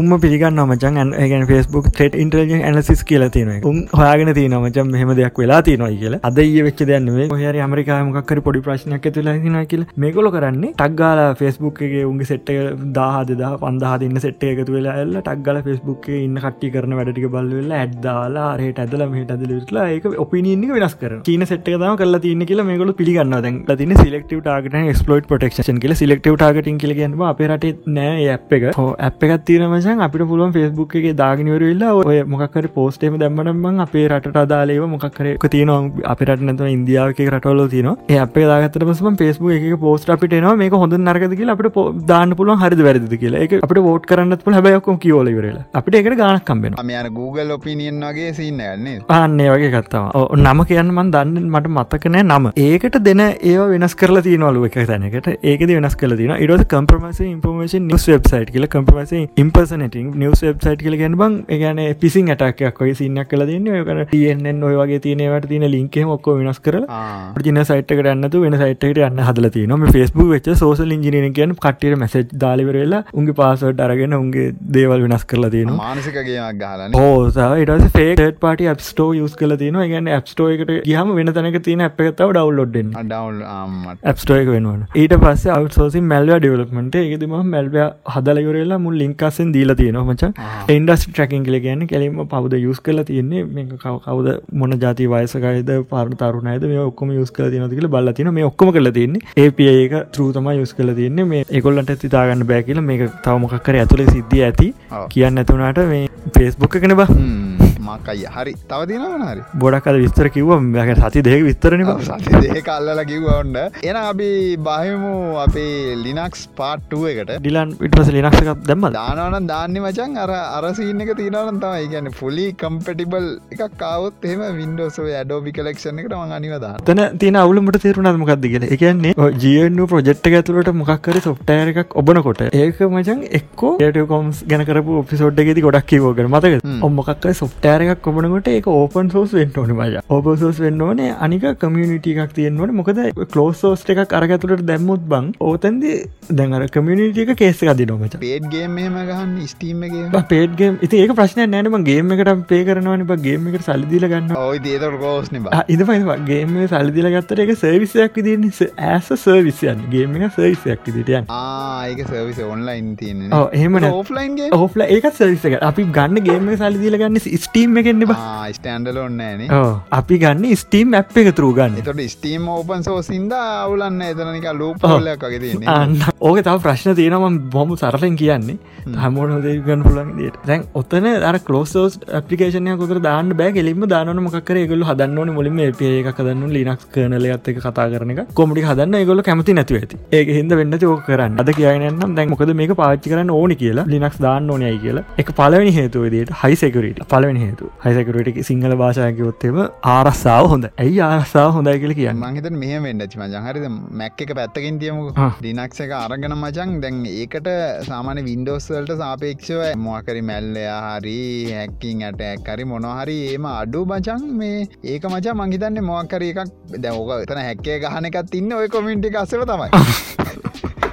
උම පිගන්න මචන් ඇගන් ෆෙස්බුක් ටෙට ඉන්ටලිජන් ඇනසිස් කියල තියන උන් හොයාගෙන තියන මචන් මෙහම දෙයක් වෙලා තියනොයි කියල. අද ඒ වෙච්ච දන්නේ හර අමරිකාමකර පොඩි ප්‍රශ්නයක් ඇතුලා න කියල. මේකොල කරන්නේ ටක්ගාල ෆෙස්බුක් එක උන්ගේ සෙට්ට දාහද පන්දහ ඉන්න සෙට්ට එකතු වෙලා එල්ල ටක්ගල ෆෙස්බුක් ඉන්න කට්ටි කරන වැඩටික බලවෙල්ල ඇඩ්දාලා රට ඇදල මට ඇදලලා ඒක ඔපිනිින්ක වෙනස් කර කියන සෙට් තම කල තින්න කියලා මේකල පිගන්න දැන් තින සිලෙක්ටව ටාගට ස්පලෝට් පොටක්ෂන් කියල. සිලෙක්ටව ටාගටින් කියල ගන්න අපරට නෑ ඇප් එක. ඇප් එකත් තිරමසන් අපිට පුළුවන් ෆෙස්බුක් එක දාගනිවරවෙල්ලා ඔය මොකක්කර පෝස්ටේම දැම්මනම්බන් අපේ රට අදාලේව මොකක්කර තියන අපිට නැත ඉන්දියාවක රටවල තින අපේ දාගතට පසම පේස්බුක් එක පෝස්ට අපිට නවා මේක හොඳ නරකද කියලා අපට දාන්න පුළුවන් හරිද වැරදි කියලා. එක අපට වෝට් කරන්නත් පුළ හැබයක්කොම කියෝලවරලා අපිට එකට ගානක් කම්බෙන අමයන Google ඔපිනියන් වගේ සින්න ගන්නේ ආන්නේ වගේ කත්තාව නම කියන්න මන් දන්න මට මත්තකනෑ නම. ඒකට දෙන ඒ වෙනස් කරලා තියනවලුව එක තැනකට. ඒකද වෙනස් කල තින ඉරද කම්පරමස ඉන්පර්මේෂන් නිස් වෙබ්සයිට් කියල කම්පරමස ඉම්පර්සනටින් නිවස් වෙබ්සයිට් කියල ගැන බං ගැන පිසින් ඇටක්යක් ඔයි සින්නක් කල තින්න කන තියනෙන්. ඔය වගේ තියනවට තින ලින්කේ ඔක්කො වෙනස් කරලා. ජන සයිට කරන්නතු වෙන සයිට යන්න හදල තියනම ෆස්බුක් වෙච් සෝසල් ඉජිනන කියන කටියට මැසෙජ් දාලිවරලා උන්ගේ පාසට අරගෙන උන්ගේ දේවල් වෙනස් කරලා තියෙන මානසිකගේ ගහලන ඕසා ඉට ෆේට පාට ඇප්ස්ටෝ යස් කල තින ගැන ඇප්ස්ටෝ එකට ගහම වෙන තැනක තියන ඇප් එකතාව ඩවල්ලොඩ්ඩෙන් ඇප්ස්ටෝයක වෙනවා ඊට පස්ස අවසෝසි මැල්ව ඩියවලක්මට එකතිම මැල්ව හදලයුරලා මුල් ලින්කසෙන් දීල තියෙනවා මච. ඉන්ඩස් ට්‍රකින් කල ගැන කෙලීම පවද යුස් කල තියන්නේ? මේ කවද මොන ජාති වයසකයිද පාර තරුණයිද මේ ඔක්කම යුස් කල තියන කියල බල තින මේ ඔක්කම කල තින්නේ ඒප ඒක ත්‍රූතම යුස් කල තියන්නේ. මේ එකොල්ලට තිතාගන්න බෑ කියල මේ තවමකක්කර ඇතුළේ සිද්ධිය ඇති කියන්න ඇතුනාට මේ ෆේස්බුක් එකන බ මකයි හරි. තවතිනවන හරි. බොඩක් අද විස්තර කිව්ව. මැක සති දෙක විස්තරන සති දෙහ කල්ලල කිව්ව ඔන්න. එන අපි බාහමු අපේ ලිනක්ස් පාට්ටුව එකට. ඩිලන් ඉටස ලිනක්ෂක් දැම්ම දානවන දාන්න මචන් අර අරසින්න එක තිනවන තමයි. ගැන ෆුලි කම්පටිබල් එකක් කාවත් එම වින්ඩෝසෝ ඇඩෝබි කලක්ෂණ එකට ම අනිවදා තන තින අවුලමට තේරුණත්මකක්ද කියල? එකන්නේ ජියනු ප්‍රජෙට් ඇතුලට මොක්කර සොෆ්ටය එකක් ඔබනකොට. ඒක මචන් එක්කෝ ට කොම්ස් ගැනකරපු ඔපිසෝඩ්ගෙති ගොඩක් කිවෝගෙන මතක ඔම්මොක්ක සොෆ්ටය එකක් කොබනකොට ඒක ඕපන් සෝස් වෙන්ටෝන මජ ඕප සෝස් වෙන්න ඕනේ අනික කමියනිට එකක් තියෙන්වට මොකද කලෝස් සෝස්ට එකක් අරගතුලට දැම්මුත් බං ඕතන්ද දැඟර කමියනිට එක කේස අදි නොමච පේට්ගේ මෙම ගහන්න ස්ටීම්ගේ පේට්ගේ ඉති ඒක ප්‍රශ්න නෑනම ගේම එකට පේ කරනවන ගේම එකට සල්දිල ගන්න ඉද පයි ගේම සල්දිල ගත්තර එක සර්විසයක් විදින්න ඇස සර්විසයන් ගේම එක සර්විසයක් විදිටයන් ආයක සර්විස ඔන්ලයින් තියන එහෙම ඕෆලයින්ගේ ඔහල ඒක සර්විසක අපි ගන්න ගේම සල්දිල ගන්න ස්ටීම් එකෙන්න්න ස්ටන්ඩල ඔන්නන අපි ගන්න ස්ටීම් ඇ් එක තුරු ගන්න. එතට ස්ටීම් ඕපන් සෝසින්ද අවුලන්න එතනනික තියන්නේ. අන්න. ඕක තව ප්‍රශ්න තියෙනම බොම සරලෙන් කියන්නේ. හමෝන දේගන්න පුලන් දට දැන් ඔත්තන අර කලෝසෝස් පපිකේෂනය කොතර දාන්න බෑ. කෙලින්ම දානන මොකර ගොල හදන්නන මුලින්ම පේ එකක් දන්න ලිනක්ස් කරනල ඇත්තක කතා කරන එක. කොමටි හදන්න? ගොල කැමති නැතු ඇති. ඒක හිද වෙන්න ඕක කරන්න. අද කියනනම් දැන් මොකද මේක පාච්චි කරන්න ඕනි කියලා. ලිනක්ස් දාන්න ඕනයයි කියලා. එක පලවනි හේතුවදට හයිසෙකරට පලවෙනි හේතු හයිසකරට සිංහල භාෂායකයොත්තේම ආරස්සාාව හොඳ ඇයි ආරස්සාාව හොඳයි කියල කියන්න? මහිත මෙහ වෙන්නච මචන් හරිද මැක් එක පැත්තකින් තියමු. ලිනක්ස එක අරගෙන මචන් දැන් ඒකට සාමාන වින්ඩෝස්වල්ට සාපේක්ෂව මොකරි මැල්ලයා හරි හැක්කින් ඇට ඇක්කරි මොනහරි ඒම අඩු බචන් මේ ඒක මචා මංහිතන්න මොකර එකක්. දැවක තන හැක්කේ ගහන එකත් ඉන්න. ඔය කොමින්ටි අස්සව තමයි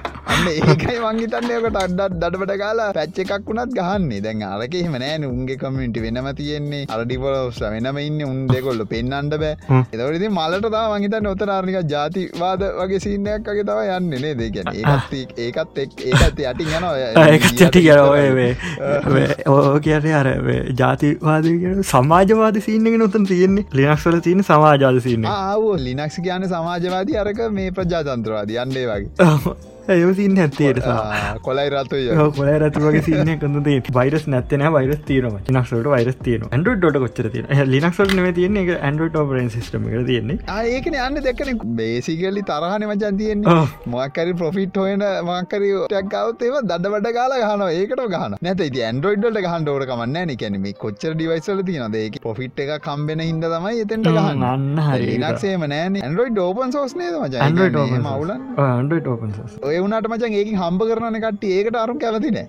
ඒකයි මංගිතන්නයකට අඩත් දඩට කාලා පැච්ච එකක් වුණත් ගහන්නේ. දැන් අරක එහෙම නෑන උන්ගේ කමින්ට වෙනම තියෙන්නේ. අරඩිපලෝස් වෙනම ඉන්න. උන් දෙකොල්ල පෙන්න්නට බෑ. එතවරදි මලට තා මංහිතන්න ඔතරාර්නික ජාතිවාද වගේ සිීනයක් වගේ තව යන්න නේ දෙ ගැන ඒත් ඒකත් එක් ඒකත් යටි යන ඒකත් යටි කර ඕ කියන අර ජාතිවාද සමාජවාද සිීනගෙන නොතන් තියෙන්නේ. ලිනක්ස්වල තියෙන සමාජාද සින්න ආව. ලිනක්ස් කියන සමාජවාදී අරක මේ ප්‍රජාතන්ත්‍රවාද. යන්නේ වගේ ඇයසින්න ඇත්තේට කොලයි රතු කොල රතුවගේ සින්න කඳේ වයිරස් නැත්තන වයිරස් තියනම නක්ට වයිරස් තියන ඇන්ඩට කොච්චර තිය ලිනක්ට නව තියන එක ඇන්ඩට ඔපරන් සිස්ටම එක තියෙන්නේ. ඒකන යන්න දෙක්කන බේසිකලි තරහන මචන් තියෙන්නේ. මොකරි පොෆිට් හොයන මකරි ටක්කවත්තේව දඩ වඩ කාල ගහන ඒකට ගහන නැත ති ඇන්ඩරෝයිඩ්ට ගහන්ඩෝට කමන්න කැනම කොච්චර ඩිවයිසල තියන ඒක පොෆිට් එක කම්බෙන හිද තමයි එතෙන්ට ගහන්න. අන්න හරි. නක්සේම නෑන. ඇන්ඩරෝයිඩ් ඕපන් සෝස්නේද මච ඕපන් සෝස් ඔය එවුණට මචන් ඒක හම්බ කරන කට ඒකට අරුම් කැවතින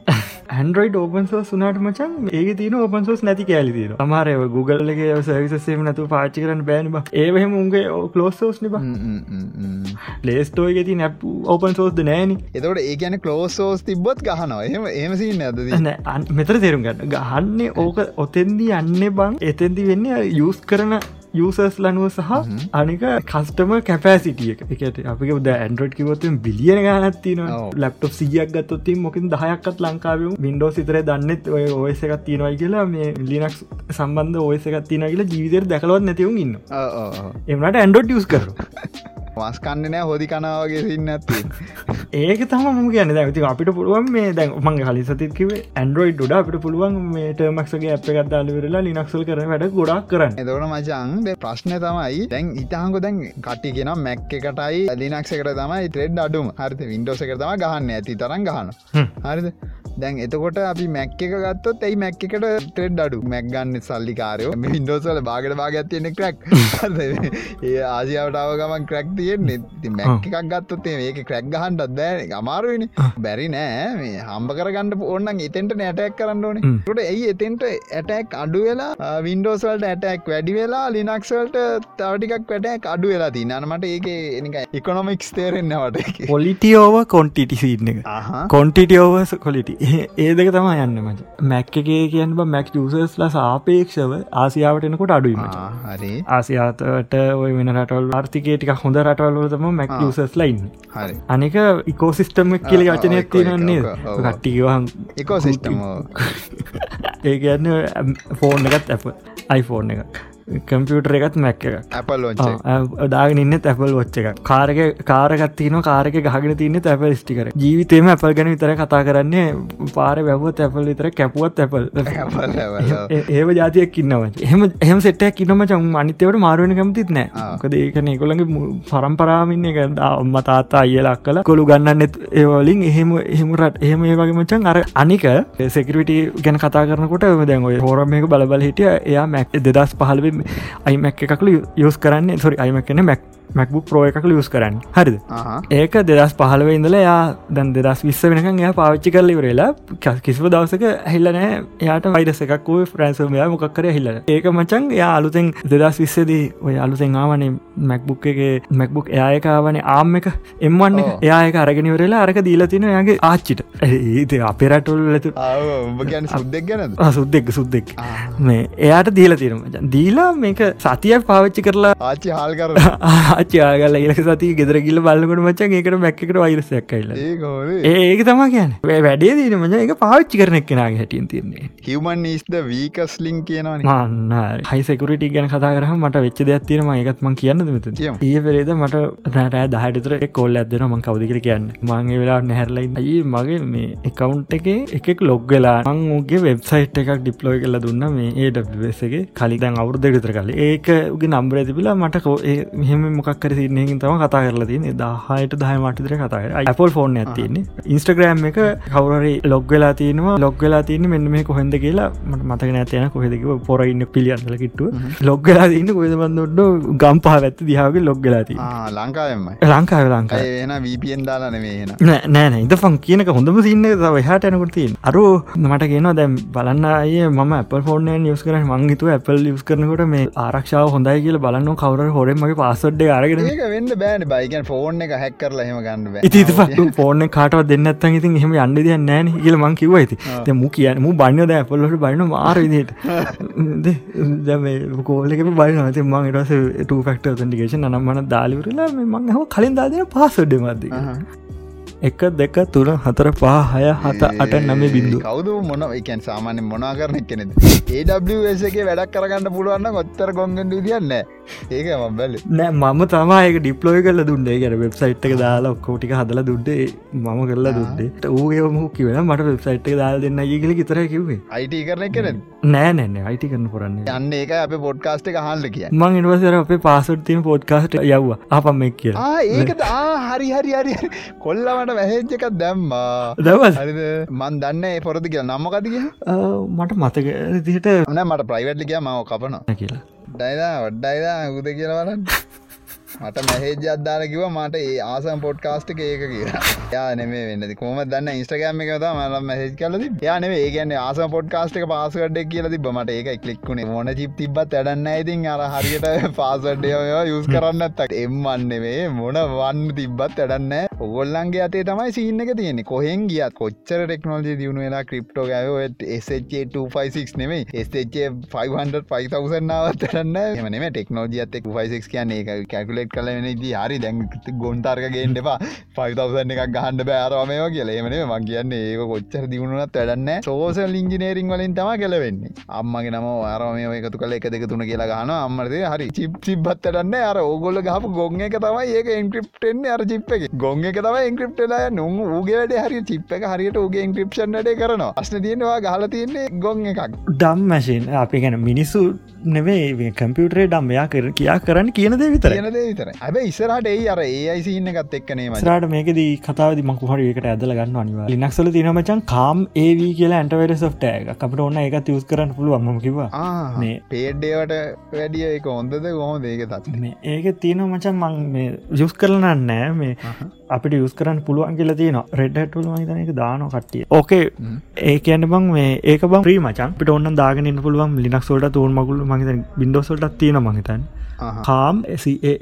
ඇන්ඩරෝයිඩ් ඕපන් සෝස් වනාට මචන් ඒ තින ඕපන් සෝස් නැති කෑලි තින අමාරය ගුගල්ලගේ සවිසසේම නතු පාචි කරන බෑනිබ ඒවහෙම උන්ගේ කලෝස් සෝස් නිබ ලේස්ටෝය ති නැප් ඕපන් සෝස්ද නෑන. එතකට ඒ කියන කලෝස් සෝස් තිබොත් ගහනවා. එහම ඒමසි නැද මෙතර තේරුම් ගන්න. ගහන්නේ ඕක ඔතෙන්දී යන්න බං. එතෙන්දි වෙන්න යස් කරන යසස් ලනුව සහ අනික කස්ටම කැපෑසිටිය එකට අපි ද ඇන්ඩරෝඩ් කිවොතුම් බිලියන ගනත්තින ලප්ටප් සිියක් ගත්තොත්තින් මොකින් දහයක්ත් ලංකාව වින්ඩෝ සිතර දන්නෙත් ඔය ඔයස එකත් තියෙනවයි කියලා මේ ලිනක්ස් සම්බන්ධ ඔයස එකත් තින කියලා ජීවිතර දැකලවත් නැතිවුම් ඉන්න එමට ඇන්ඩෝඩ් ියස් කරු මස්කන්න නෑ හොදි කනාවගේ සින්න ඇති ඒක තම ම කියන්න. දැති අපිට පුළුවන් මේ දැන් මං හලි සතිකිව ඇන්ඩරෝයිඩ් ඩ අපිට පුළුවන් මේට මක්සගේ අප එකත්දාලවෙරලා ලිනක්සල් කරන වැඩ ගොඩක් කරන්න. එදවන මචන් ප්‍රශ්නය තමයි දැන් ඉතාහකො දැන් කටි කියෙන මැක් එකටයි ලිනක්ස එකට තමයි ට්‍රෙඩ් අඩුම. හරිත වින්ඩෝස එක තම ගහන්න. ඇති තරන් ගහන හරිද දැන් එතකොට අපි මැක් එක ගත්තොත් ඇයි මැක් එකට ටෙඩ් අඩු? මැක්ගන්න සල්ලිකාරයෝ මින්ඩෝසල බාගට බාගත් තියෙන ක්‍රක් ඒ ආසියාවටාව ගමන් ක්‍රක් තියෙන්නේ. ති මැක් එකක් ගත්තොත් ඒක ක්‍රක් ගහන්ඩත් බෑ අමාරුවනි බැරි නෑ. මේ හම්බ කරගන්න ඕන්නන් එතෙන්ට නැටැක් කරන්න ඕනේ. ට ඇයි එතෙන්ට ඇටැක් අඩු වෙලා වින්ඩෝසල්ට ඇටැක් වැඩි වෙලා ලිනක්සල්ට තවටිකක් වැටැක් අඩු වෙලා ති නමට ඒක එනික ඉකොනොමික්ස් තේරෙන්න්නවට පොලිටියෝව කොන්ටිටි සිීන්න එක. කොන්ටිටියෝවස් කොලිටි ඒ දෙක තම යන්න මච. මැක් එකේ කියන්න මැක් යසස්ලා සාපේක්ෂව ආසියාවටනකොට අඩුවීම හරි. ආසියාතට ඔය වෙන රටවල් ආර්ථිකේටික හොඳ රටවල්ලතම මැක් යසස් ලයින් අනික ඉකෝසිිස්ටම කියලි වචනයක් තියෙනන්නේ කට්ටිගහන් එකෝසිිස්ටම ඒ කියන්න ෆෝන් එකත් ඇප අයිෆෝන් එකක් කම්පියුටර එකත් මැක් එක. දාගෙන ඉන්න ඇපල් වච්ච එක කාරක කාරකත් තියන කාරක ගහගෙන තින්න ඇපල් ස්ටිකර ජීවිතේම ඇපල් ගැන විතර කතා කරන්නේ. පාර වැැවත් ඇපල් විතර කැපුවත් ඇපල් ඒව ජාතියක් ඉන්නව එහම එහම සෙට්ටයක් ඉන්නම චම් අනිතවට මාරුවන කැමතිත් නෑ. කද ඒකන එකොළඟ පරම්පරාමින්න එක අම්ම තාත්තා අයලක් කල කොළු ගන්නන්නෙත් ඒවලින් එහෙම එහෙමරට එහෙම ඒ වගේ මචන් අර අනික සෙකරවිට ගැන කතා කරනකොට දැන් ඔය හෝරම එක බලබල හිටිය. එයා මැක් දෙදස් පහලව අයිමැක් එකකල යස් කරන්න සොරි අයිමක් කන මැක් මැක්බුක් ප්‍රෝ එකක ලියස් කරන්න. හරිද? ඒක දෙදස් පහලව ඉඳල යා දැන් දෙදස් විස්ස වෙනකන් එයා පාච්චි කරලි වරලා කිසිව දවසක හිල්ලනෑ යාට වයිරස එකක් වූ ෆ්‍රන්සමයා මොක්කර හිල්ල ඒක මචන් යා අලුතෙන් දෙදස් විස්සදී ඔය අලුතෙන් ආවනේ මැක්බුක් එක මැක්බුක් එයායකාවන ආම් එක එම්වන්න එයායක අරගෙනවරලා අරක දීලා තින යාගේ ආච්චිට. ඒත අපේරටොල් ලතු සුද්දෙක් ගැන සුද්දෙක් සුද්දෙක්. මේ එයාට දීලා තිරම දීලා මේක සතියක් පාවිච්චි කරලා ආච්චි හල් කර ආචයාගල ඉලක සති ගෙදර ගිල බලකොට මචන් ඒකට මැක්කට වයිරසයක් කයිල ඒක තම කියන්න. වැඩේ දීන මච එක පාච්චි කරන එක්කෙනගේ හැටියෙන් තියන්නේ. හිවමන් නිස්ද වීකස් ලිින් කියනවන. මන්න හයිසකුරට ගැන කතා කර මට වෙච්ච දෙයක් තියෙන එකත්ම කියන්න මෙත ඒ පෙරේද මට රෑ දහටතර කොල් ඇදෙන මං කවදිකර කියන්න. මගේ වෙලා නැහැරලයි අයි මගේ මේ එකකවුන්් එක එකෙක් ලොග්ගලා මං ගේ වෙබ්සයිට් එකක් ඩිප්ලෝය කල දුන්න මේ ඒඩගේ කලිදැන් අවුරද විතර කල ඒකගේ නම්බර තිබිලා මට මෙහෙම මොකක්කර සින්නකින් තම කතා කරලා තින දහයට දහ මටිතර කතාර Apple ෆෝන් ඇතින්නේ ඉන්ස්ටග්‍රෑම් එක කවරරි ලොග් වෙලා තියෙනවා. ලොග් වෙලා තියන්න මෙන්න මේ කොහෙද කියලා මට මතක නැතියන කොහෙදක පොරඉන්න පිළියන්දල කිට්ටුව. ලොග් වෙලා තින්න කොහෙද බන්නොඩ්ඩ ගම්පා ඇත්ත දිහාගේ ලොග් වෙලාති ලංකාවම ලංකාව ලංකා එන වීපියෙන් දාලා නෙවේ නෑන ඉද ෆන් කියනක හොඳම සින්න හට යනකට තින් අරු මට කියනවා දැම් බලන්න අය ම Apple ෆෝර්න නිියස් කරන මංගිතු Apple ලිස් කරනකොට මේ ආරක්ෂාව හොඳයි කියල බලන්න කවර හොරෙන්මගේ පාසොඩ්ඩ අරගෙන වෙන්න බෑන බයිකන් ෆෝන් එක හැක් කරලා හෙම ගන්න ඉති ෆෝන කාටව දෙන්නත් ඉතින් එහෙම යන්න දිය නෑන කියල මං කිව ඇති මු කියන්න මු බන්න ද පොල්ලට බන්න මාරවිදිට කෝලක බලනත මං රස ටෆක්ට තටිකේෂන් නම්මන දාලිවරලා මං හම කලින් දාදන පාසොඩ්ඩ මද එක දෙක තුළ හතර පහ හය හත අට නම බිඳු. කවුද මොන එකන් සාමාන්‍ය මොනා කරන කෙනෙද ඒගේ වැඩක් කරගන්න පුළුවන්න කොත්තර ගොන්ගෙන් දියන්න ඒක මබැල නෑ මම තමයික ඩිප්ලෝය කල දුන්නේ. ගැන වෙබ්සයිට් එක දාලා ඔක්කෝටික හදල දුඩ්ඩේ මම කරලා දුඩ්ඩේ ඌගේ මහ කිවෙන මට වෙබ්සයිට් එක දාල් දෙන්න ඒගල කිතර කිවේ අයිට කරන කෙන නෑ නෑන අයිටි කරන පුරන්න යන්න ඒක අප පොඩ්කාස්ට එක හල්ල කිය මං ඉනිවසර අපේ පාසුට් තින පොඩ්කාස්ට යව්ව. අපම එක් කිය ඒකට හරි හරි හරි කොල්ලමට වැහෙච්ච එකක් දැම්මා. දවස් මන් දන්න ඒ පොරදි කියලා. නම්මකතික මට මතක දිට න මට ප්‍රයිවට්ලිකයා මව කපන කියලා ඩයිදා වඩ්ඩයිදා උද කියලවලන්න මට මැහෙජ් අදදාල කිව මට ඒ ආසම් පොඩ්කාස්ට් එක ඒක කියලා. යා නෙමේ වෙන්න. කොම දන්න? ඉස්ටගෑම එක ත මල මැහෙජ් කලද යානේ ඒගන්න ආසම පොඩ්කාස්ට් එක පාසකඩක් කියල තිබ මට ඒක කලික්ුණේ මොන චිප් තිබත් වැඩන්න ඉතින්. අර හරියට පාසඩ්ඩය යුස් කරන්න ඇත්තක් එම්මන්නෙවේ මොන වන්න තිබ්බත් වැඩන්න ඔගොල්ලන්ගේ අතේ තමයි සින්න එක තියෙන්නේ. කොහෙන් ගියත් කොච්චර ටෙක්නෝජි දියුණු වෙලා ක්‍රිප්ටෝ ගැව SH256 නෙමේ SH500 5000නාවත් ටන්න එමනේ ටෙක්නෝජියත් 56 කියන්නේ එක කැකුලෙට් කල වෙන දී හරි දැන් ගොන්තර්ක ගේෙන්ට එපා. 5000 එකක් ගහන්ඩ බෑරමයෝ කියල. එමනේ මං කියන්නේ ඒක කොච්චර දියුණුනත් වැඩන්න සෝසල් ඉංජිනේරිං වලින් තම කෙලවෙන්නේ. අම්මගේ නම ආරමය එකතු කල එක දෙක තුන කියලා ගන අම්මරද හරි චිප් චිබ්බත්තටන්න අර ඕගොල්ල ගහපු ගොං එක තමයි ඒක ඉන්ක්‍රප්ටෙන්නේ අර චිප් එක. ගොං එක තම ඉන්ක්‍රප්ටලා නුම් ූගේට හරි චිප් එක හරියට උගේ ඉන්ක්‍රප්ෂන්ට කරනවා. අස්න තියෙනවා ගහල තියන්නේ ගොං එකක්. ඩම් මැසින් අපි ගැන මිනිස්සු නෙවේ කම්පියුටරේ ඩම්මයා කර කියා කරන්න කියනද විතර විතර ඇබ ඉස්සරහට ඒ අර ඒ අයිසින්න එකත් එක්කනේ ස්රට මේකද කතාව මකුහර එකට ඇදල ගන්න අනිවා ලිනක්සල තිනමචන් කාම් ඒවී කියලා ඇන්ටවර සොට්ටෑ අපට ඔන්න එක තියස් කරන්න පුළුවන්ම කිවා මේ පේඩ්ඩේවට වැඩිය එක හොඳද කොහොම ඒක තත් මේ ඒක තියෙන මචන් මං මේ ජුස් කරලන නෑ. මේ අපිට යුස් කරන්න පුළුවන් කියල තියන රෙඩ්ටුල මහිතන එක දාන කට්ටිය. ඕකේ ඒ කියන්න බං මේ ඒක බං ප්‍රී මචන් පිට ඔන්න දාගෙන පුළුවන් ලිනක් සෝට තුවන් මගුල මහිත බින්ඩෝසොල්ටත් තියෙන මහිතන් කාම්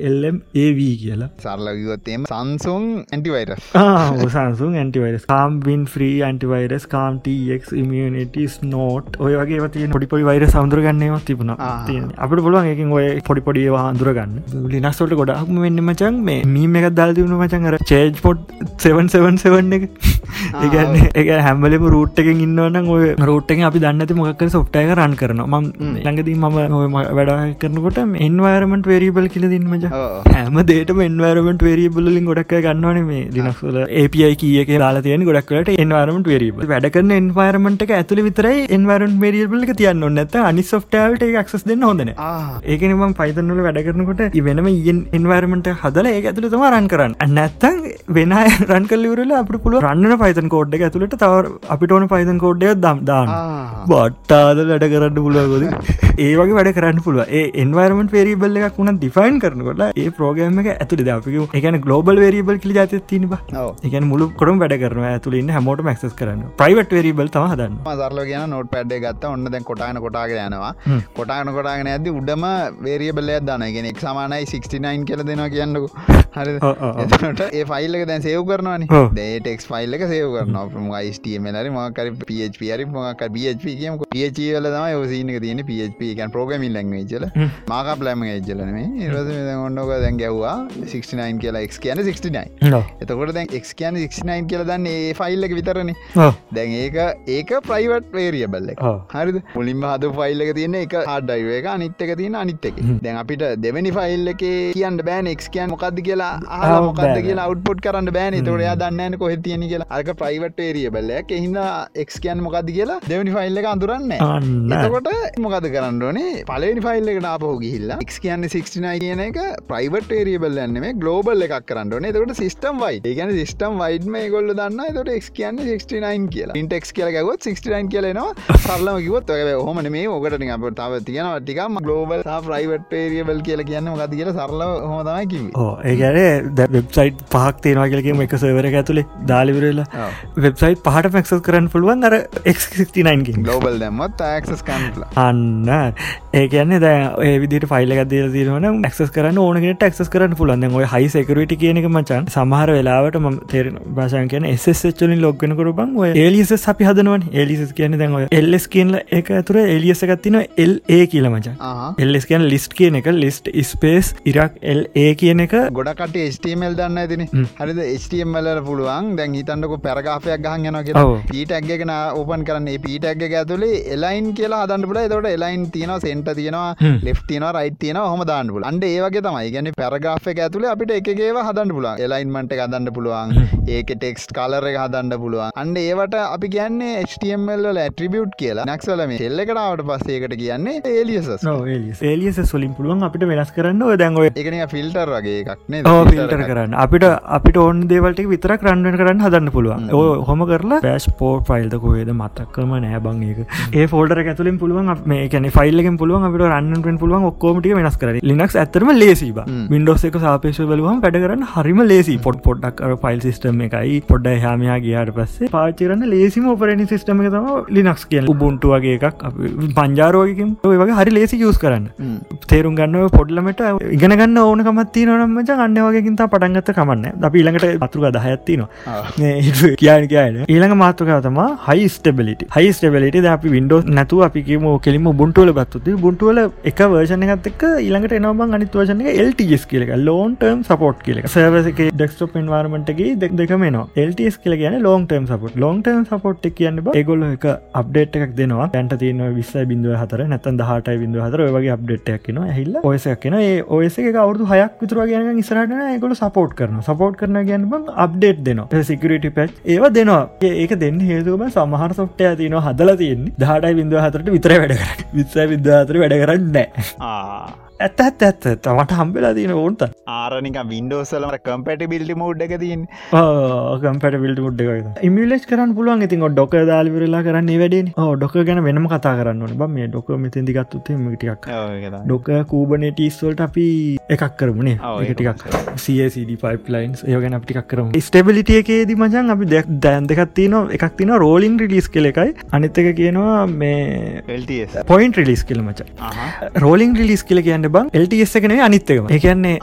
එල්ම් ඒවී කියලා. සරලගොත්තේම සංසුන් ඇන්ටිවයිරස් සංසුන් ඇන්ටිවයිරස් කාම් වින් ්‍රී ඇන්ටිවයිරස් කාම් ටක් ඉමියනිටස් නෝට් ඔය වගේ තිය පොඩිපොඩි වයිර සඳරගන්නව තිබුණ. අපට පුළුවන් එකින් ඔය පොඩිපොඩිවා අඳුරගන්න. ලිනක්සොල්ට ගොඩක්ම වෙන්න මචන් මේ මීම එකක් දල් දියුණු මචන් කර චේජ් පොට් 777 එක ඒගන්න එක හැම්බලම රූට් එකෙන් ඉන්නවන ඔය රෝට්ටෙන් අපි දන්නති මොකක් සොට්ටය රන් කරන ම ළඟදී මම වැඩ කරනකොට එන්වරමට වේරිබල් කියල දින්මජ හැම දේටම එන්වරමට වේරිබල්ලින් ගොඩක් ගන්නවන මේ දිනක්ල ඒපයි කිය ලා තියන ගොඩක්ලට එන්වරමට වේරිබල් වැඩකන්න එන්වරමට එක ඇතුල විතරයි එන්වරන් වේරියබල් එක තියන්න නැත අනි සොට්ටාවට ක්ස් දෙන්න හොඳන ඒකනම පයිතන්නල වැඩ කරනකොට වෙනම ඉන් එන්වරමට හදල ඒ ඇතුළ තම රන් කරන්න. නැත්තං වෙන රන් කල්ලිවරල අප පුළුව රන්න පයිතන් කෝඩ් එක ඇතුළට තව අපිට ඕන පයිතන් කෝඩ්ඩය දම් දාන්න. බට්ටාද වැඩ කරන්න පුළුවගොද ඒ වගේ වැඩ කරන්න පුළුව ඒ එන්වරමට වේරිබල් එකක් වුණ ඩිෆයින් කරනකොට ඒ ප්‍රෝගම එක ඇතුළ දපික එකන ගලෝබල් වේරිබල් කිලි ජාත තිනිබ එකන මුළු කොටම් වැඩ කරන ඇතුළන්න හැමෝට මක්සස් කරන්න. ප්‍රයිවට් වේරිබල් තම හදන්න. සරල කියන නොට පැඩ් ගත්ත. ඔන්න දැන් කොටාන කොටාග යනවා. කොටාන කොටාගෙන ඇද උඩම ගෙන එක් සමානයි 69 කියල දෙනවා කියන්නකු. හරි ඒ ෆයිල්ල දැන් සේව් කරනවාන. ඩේටෙක් ෆයිල්ල එක සේව කරනවා. යිස්ටමලරි මකර පහරි මොක පහප කියම පල තම යෝසිනක තියෙන පහප එකන් ප්‍රෝගමින් ලංවේචල මාක ප්ලම ජලන රස ඔන්නක දැන් ගැව්වා 69 කියලා එක් කියන 69 එතකොට දැන් එක් කියන 69 කියල දන්න ඒ ෆයිල්ල එක විතරන. දැන් ඒක ඒක ප්‍රයිවට් වේරියබල්ල හරි මුලින්ම හද ෆයිල්ල එක තියෙන එක හඩයිව එක අනිත් එක තියෙන අනිත් එක. දැන් අපිට දෙවැනි ෆයිල් එක කියන්න බෑන එක් කියන් මොකක්ද කියලා ආ මොකක්ද කියලා අවට්පොට් කරන්න බෑන. තොරයා දන්න කොහ තියෙන කියලා අක ප්‍රයිවට් වේරියබල්ල හිද එක් කියන් මොකක්ද කියලා දෙවනි ෆයිල්ල එක අඳුරන්න එතකොට මොකද කරන්නනේ පලනි ෆයිල්ල එකට ආපහු ගිහිල්ලා එක් කියන්න 69 කියන එක ප්‍රයිවට් වේරියබල් යන්න මේ ගලෝබල් එකක් කරන්නන එතකට සිස්ටම් වයි ඒගැන සිස්ටම් වයිඩම ගොල්ල දන්න තොට එක් කියන්න 69 කියලා. ඉන්ටෙක් කියල ගොත් 69 කියලනවා සරලම කිවත් හොම මේ ඕකට අප තව තියෙන ටිකම ගලෝබල් ප්‍රයිවට් වේරියබල් කියල කියන්න ගද කියල සරල හොමතමයි ඒගැන ද වෙබ්සයිට් පහක් තියෙනවා කියලකම එක සවර ඇතුළේ දාලිවරලා වෙබ්සයිට් පහට පැක්සස් කරන්න පුළුවන් අර එක්69 ගලෝබල් දැමත් ක්සස් කන්ල අන්න. ඒ කියන්නේ දැ විදිට ෆයිල් දීල තිරවන ක්ස් කරන්න ඕනකට ක්ස් කරන්න පුලන්ද ඔය හයි සෙකරට කියනක මචන් සමහර වෙලාවට ම තේර භාෂන් කියන එස්සලින් ලොග්ගෙන කරුබන් ඔය එලිස අපි හදනුවන්. එලිස කියන දැන් එල්ලස් කියල එක ඇතුර එලියස එකත්තින එල් ඒ කියල මචන්. එල්ලස් කියන ලිස්ට් කියන එක. ලිස්ට් ස්පේස් ඉරක් එල් ඒ කියන එක. ගොඩකට ස්ටමල් දන්න ඇතින හරිද? ස්ටම්මල්ල පුළුවන්. දැන් හිතන්නක පැරගාපයක් ගහන් යන කියලා. පීටක්ගෙන ඕපන් කරන්නේ පීටක්ග ඇතුලේ එලයින් කියලා හදන්න පුල තොට එලයින් තියෙන සෙන්ට තියෙනවා ලෙෆ් තියන රයිට තියෙන හොම දාන්නපුල අන්ඩ ඒවගේ තමයි. ගැන පැරගාෆ ඇතුල අපිට එකගේ හදන්න පුල එලයින්මට හදන්න පුළුවන්. ඒක ටෙක්ස් කලර එක හදන්න පුළුවන්. අන්ඩ ඒවට අපි කියන්නේ HTML ඇට්‍රිබියට් කියලා. නැක්සල මේ එල්ලකටාවට පස්සේකට කියන්නේ ඒලියස ඒලියස සොලින් පුළුවන් අපිට වෙනස් කරන්න. දැන්ගොය එකන ෆිල්ටර් වගේ එකක්නේ ෆිල්ටර කරන්න. අපිට අපිට ඕන් දේවල්ට විතර කරන්න කරන්න හදන්න පුළුවන්. ඕ හොම කරලා පැස් පෝ ෆයිල්ද මතක්කම නෑ බං ඒක. ඒ ෆෝල්ඩර ඇතුලින් පුළුවන් මේ කැන ෆයිල්ලෙන් පුළුවන් අපිට රන්නට පුළුවන් ඔක්කෝමටිය වෙනස් කර ලිනක්ස් ඇතරම ලේසි. වින්ඩෝස් එක සාපේශ බලුවම වැඩ කරන්න හරිම ලේසි පොට් පොඩ්ඩක් ෆයිල් සිස්ටම් එකයි. පොඩ්ඩ හාමයා ගයාට පස්සේ පාචරන්න ලේසිම ඔපරනි සිස්ටම එක තම ලිනක්ස් කිය උබුන්ටු වගේ එකක්. පංජාරෝගකින් ඔය වගේ හරි ලේසි යස් කරන්න. තේරුම් ගන්න පොඩ්ලමට ඉගෙන ගන්න ඕන කමත්ති නොනම්මච අන්න වගේකින්තා පටන්ගත කමන්න අපි ඊළඟට අතුරුක දහයත්තිනවා කියන කියන ඊළඟ මාතෘකාව තම හයි ස්ටබලිට හයි ස්ටබලිට අපි වින්ඩෝ නැතු අපි කියම කෙලිම බුන්ටුවල ගත්තුති බුන්ටුවල එක වර්ෂණ එකත්තක ඊළඟට එනබන් අනිත් වර්ෂණ එක LTS කියලක ලෝන්ටර්ම් සපෝට් කියලක සර්වසක ඩෙක්ස්ටප් එන්වාර්මටගේ දෙක් දෙකම නවා LTS කියල කියන ලෝන්ටර්ම් සපොට් ලෝන්ටර්ම් සපොට් කියන්න ඒගොල්ල එක අප්ඩේට් එකක් දෙනවා. දැන්ට තියන විස්ස බිඳුව හතර නැතන් දහටයි බිඳුව හතර වගේ අප්ඩේට් එකන හිල්ල ඔයසක් කියෙන ඒ ඔයස එක අවුදු හයක් විතුර කියන ඉස්රටන ඒගොල සපෝට් කරන සපෝට් කරන ගැන බං අප්ඩේට් දෙනවා. සිකරට පැච් ඒව දෙනවා. ඒක දෙන්න හේතුවම සමහර සොට්ටය තියන හදල තියන්නේ. දහටයි බිඳුව හතරට විතර වැඩ කර විත්ස විද්‍යාතර වැඩ කරන්න ඇත්ත ඇත්ත ඇත්ත. තමට හම්බෙලා තියෙන ඕන්ට ආරනික වින්ඩෝසලම කම්පැට බිල්ටි මෝඩ් එක තින් කම්පට විල්ට මුඩ් එක ඉමිලෙස් කරන්න පුළුවන්. ඉතින් ඩොක දාලිවරලා කරන්න වැඩේ ඩොක ගැන වෙනම කතා කරන්න බ මේ ඩොක මෙතින් දිගත්තුත්තේ මටික් ඩොක කූබනටස්වල්ට අපි එකක් කරමුණේ ඒටිකක් CSD පයිපලයින්ස් ඒ ගැන අපිටික් කරම. ස්ටබිලිටිය එකේදී මචන් අපි දෙයක් දැන් දෙකක් තියන එකක් තින රෝලින් රිලිස් කෙල එකයි. අනිත් එක කියනවා මේ පොයින්ට රිලිස් කෙල මච. රෝලින් රිලිස් කියල කියන්න බං එල්ටස් එකන අනිත්තකම එකන්නේ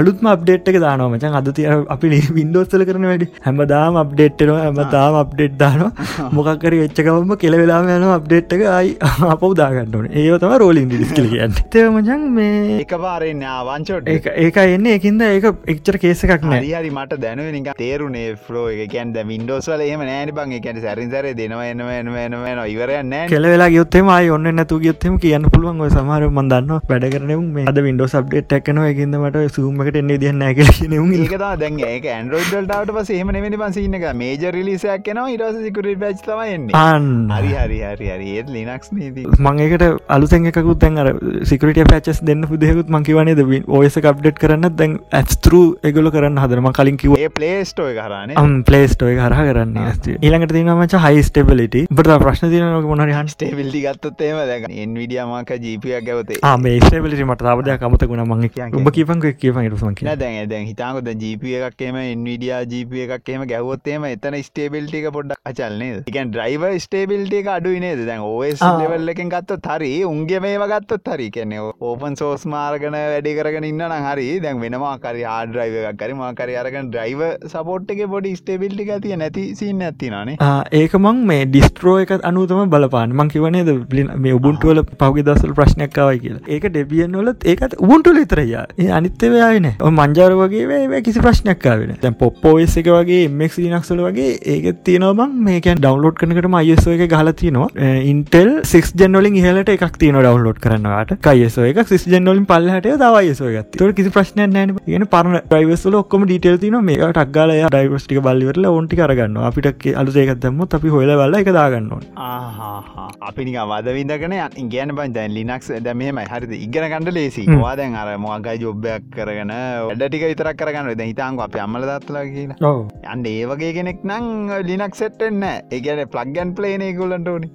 අලුත්ම අප්ඩේට් එක දානවා. මචන් අද තිය අපි වින්ඩෝස්සල කරන වැඩි. හැමදාම අප්ඩේට්නවා හැමතාම අප්ඩේට් දානවා. මොකක්කර වෙච්චකවම කෙල වෙලාම යන අප්ඩේට් එක. අයි අපව දාගන්නන ඒතම රෝලින් රිලිස් කල කියන්න. තමචන් මේ එක පාරෙන් ආවංචෝට ඒක එන්න. එකින්ද ඒක එක්චර කේස එකක් නෑ. හරි මට දැනුව තේරුණේ ෆලෝ එක. කියන්ද වින්ඩෝස්වල එම නෑන බං. එකැන සැරිසර දෙනවා එනව එනව එනව එන ඉවරයන්න කෙල වෙලා ගයොත්තෙම අයි ඔන්න නැතු ගයොත්තෙම කියන්න පුළුවන් සමහර මන්දන්න වැඩ කරන මේ අද වින්ඩෝ සබ්ඩේට් එක්න එකකින්ද මට සූමකට එන්නේ දියන්න නැකල ඒකතා දැන් ඒක ඇන්ඩරෝඩ්ඩට පස එහම නෙමනි පසින්න එක. මේජ රිලිසයක් කෙනවා ඉරස සිකුර පච් තමයින්නේ අන්න. හරි හරි හරි හරි. ඒත් ලිනක්ස් නීති මංඒකට අලුතැන් එකකුත් දැන් අර සිකට පැචස් දෙන්න පුදෙකුත් මංකිවනේද ඔයස කප්ඩේට් කරන්න දැන් ඇස්තරු එගොල කරන්න හදරම කලින් කිව පලේස්ටෝ කරන්නේ අම් පලේස්ටෝය කරහ කරන්න ඊළඟට තිනමච හයි ස්ටබලිට බට ප්‍රශ්න තියනක මොනරහන් ස්ටේබිල්ටි ගත්තොත්තේම දැක එන්විඩියමක ජීපයක් ගැවතේ. මේ ස්ටබලිට මට තාවදයක් කමතකුණ මං ඔබ කියපන් ඉටසමක දැන් දැන් හිතාකොද ජීප එකක්ේම එන්විඩිය ජීප එකක්ේම ගැවොත්තේම එතන ස්ටේබිල්ටි එක පොඩ්ඩක් අචල්න්නේ එකන් ඩ්‍රයිව ස්ටේබිල්ටි එක අඩුවනේද දැන් ඕස් ලෙවල් එකෙන් ගත්තොත් හරි උන්ගේ මේ වගත්තොත් හරි. කියන්නේ ඕපන් සෝස් මාර්ගන වැඩි කරගෙන ඉන්න හරි දැන් වෙනවා කරි ආඩ්‍රයිව එකක් කරි මාකරි අරගන ඩ්‍රයිව සපෝට් එක පොඩි ස්ටේබිල්ටි තිය නැති සින්න ඇතිනේ ඒක මං මේ ඩිස්ට්‍රෝ එක අනුතම බලපාන මං කිවනේද මේ උබුන්ටුවල පහුගේ දසල් ප්‍රශ්නයක්කාවයි කියලා. ඒක ඩෙබියන් වලත් ඒකත් උබුන්ටුල ඉතරය ඒ අනිත්‍යවයායන මංජාර වගේ වේ කිසි ප්‍රශ්නයක්කාවෙන තැන් පොප්පෝස් එක වගේ එමක් නක්සල වගේ ඒක තියනවබං මේකන් ඩවන්ලෝඩ් කනකට අයසෝ එක ගහල තියනවා. ඉන්ටෙල් සික් ජනලින් හලට එකක් තියන ඩවන්ලෝඩ් කරනවාට කයසෝ එක සිස් ජනලින් පල්ලහට දවයසෝ ගත් තොට කිසි ප්‍රශ්නය නෑන ගෙන පරන ඩයිවස්ල ඔක්කම ඩීටල් තින මේ ටක්ගල ඩයිවස්ටික බල්ලිවරල ඔන්ටි කරගන්න අපිට අලුසේකත්දම අපි හොල බල්ල එක දාගන්නවා අපි නික වද විදකන ඉගන බන් දැන් ලිනක්ස් ද මෙහමයි. හරිද? ඉගෙන කණඩ ලේසි. වා දැන් අර මොගයි ජොබ්බයක් කරගෙන වැඩටික විතරක් කරගන්න. ද හිතාංග අප අම්මල දත්ලා කියලා. අන්න ඒවගේ කෙනෙක් නං ලිනක් සෙට්ටෙන්න ඒගැන ප්ලග්ගන් පලේනේ ගොලන්ට ඕනි.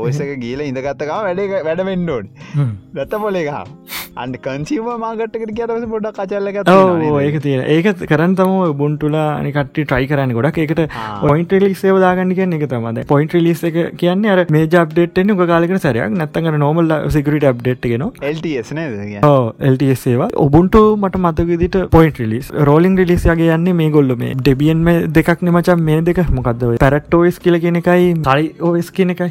ඕසක ගීල ඉඳගත්තකා වැඩ වැඩවෙන්ඩෝඩ දත්ත පොලේක අන්ඩ කන්සිීම මාගට්කට කියතවස පොඩක් කචල්ලක ඒක තිය ඒක කරන් තම බුන්ටුලා අනිකට ට්‍රයි කරන්න ගොඩක්. එකට පොයින්ට ලික් සේවදාගන්න කියන්න එක තමද පොයින්ට ලිස් එක කියන්නේ අර මේ ජබ්ඩේට්න කාලක සරයක්. නැත්තඟ නොමල් සිකට අප්ඩේට් ගෙන එල්ටස් ඒවා. ඔබුන්ට මට මතකදිට පොයින්ට ලිස් රෝලින් රිලිස්යාගේ යන්නේ මේ ගොල්ල මේ ඩෙබියන් මේ දෙකක් නමචම් මේ දෙක මොකක්ද පැරට්ටෝස් කියල කියෙන එකයි තයි ඕස් කියන එකයි.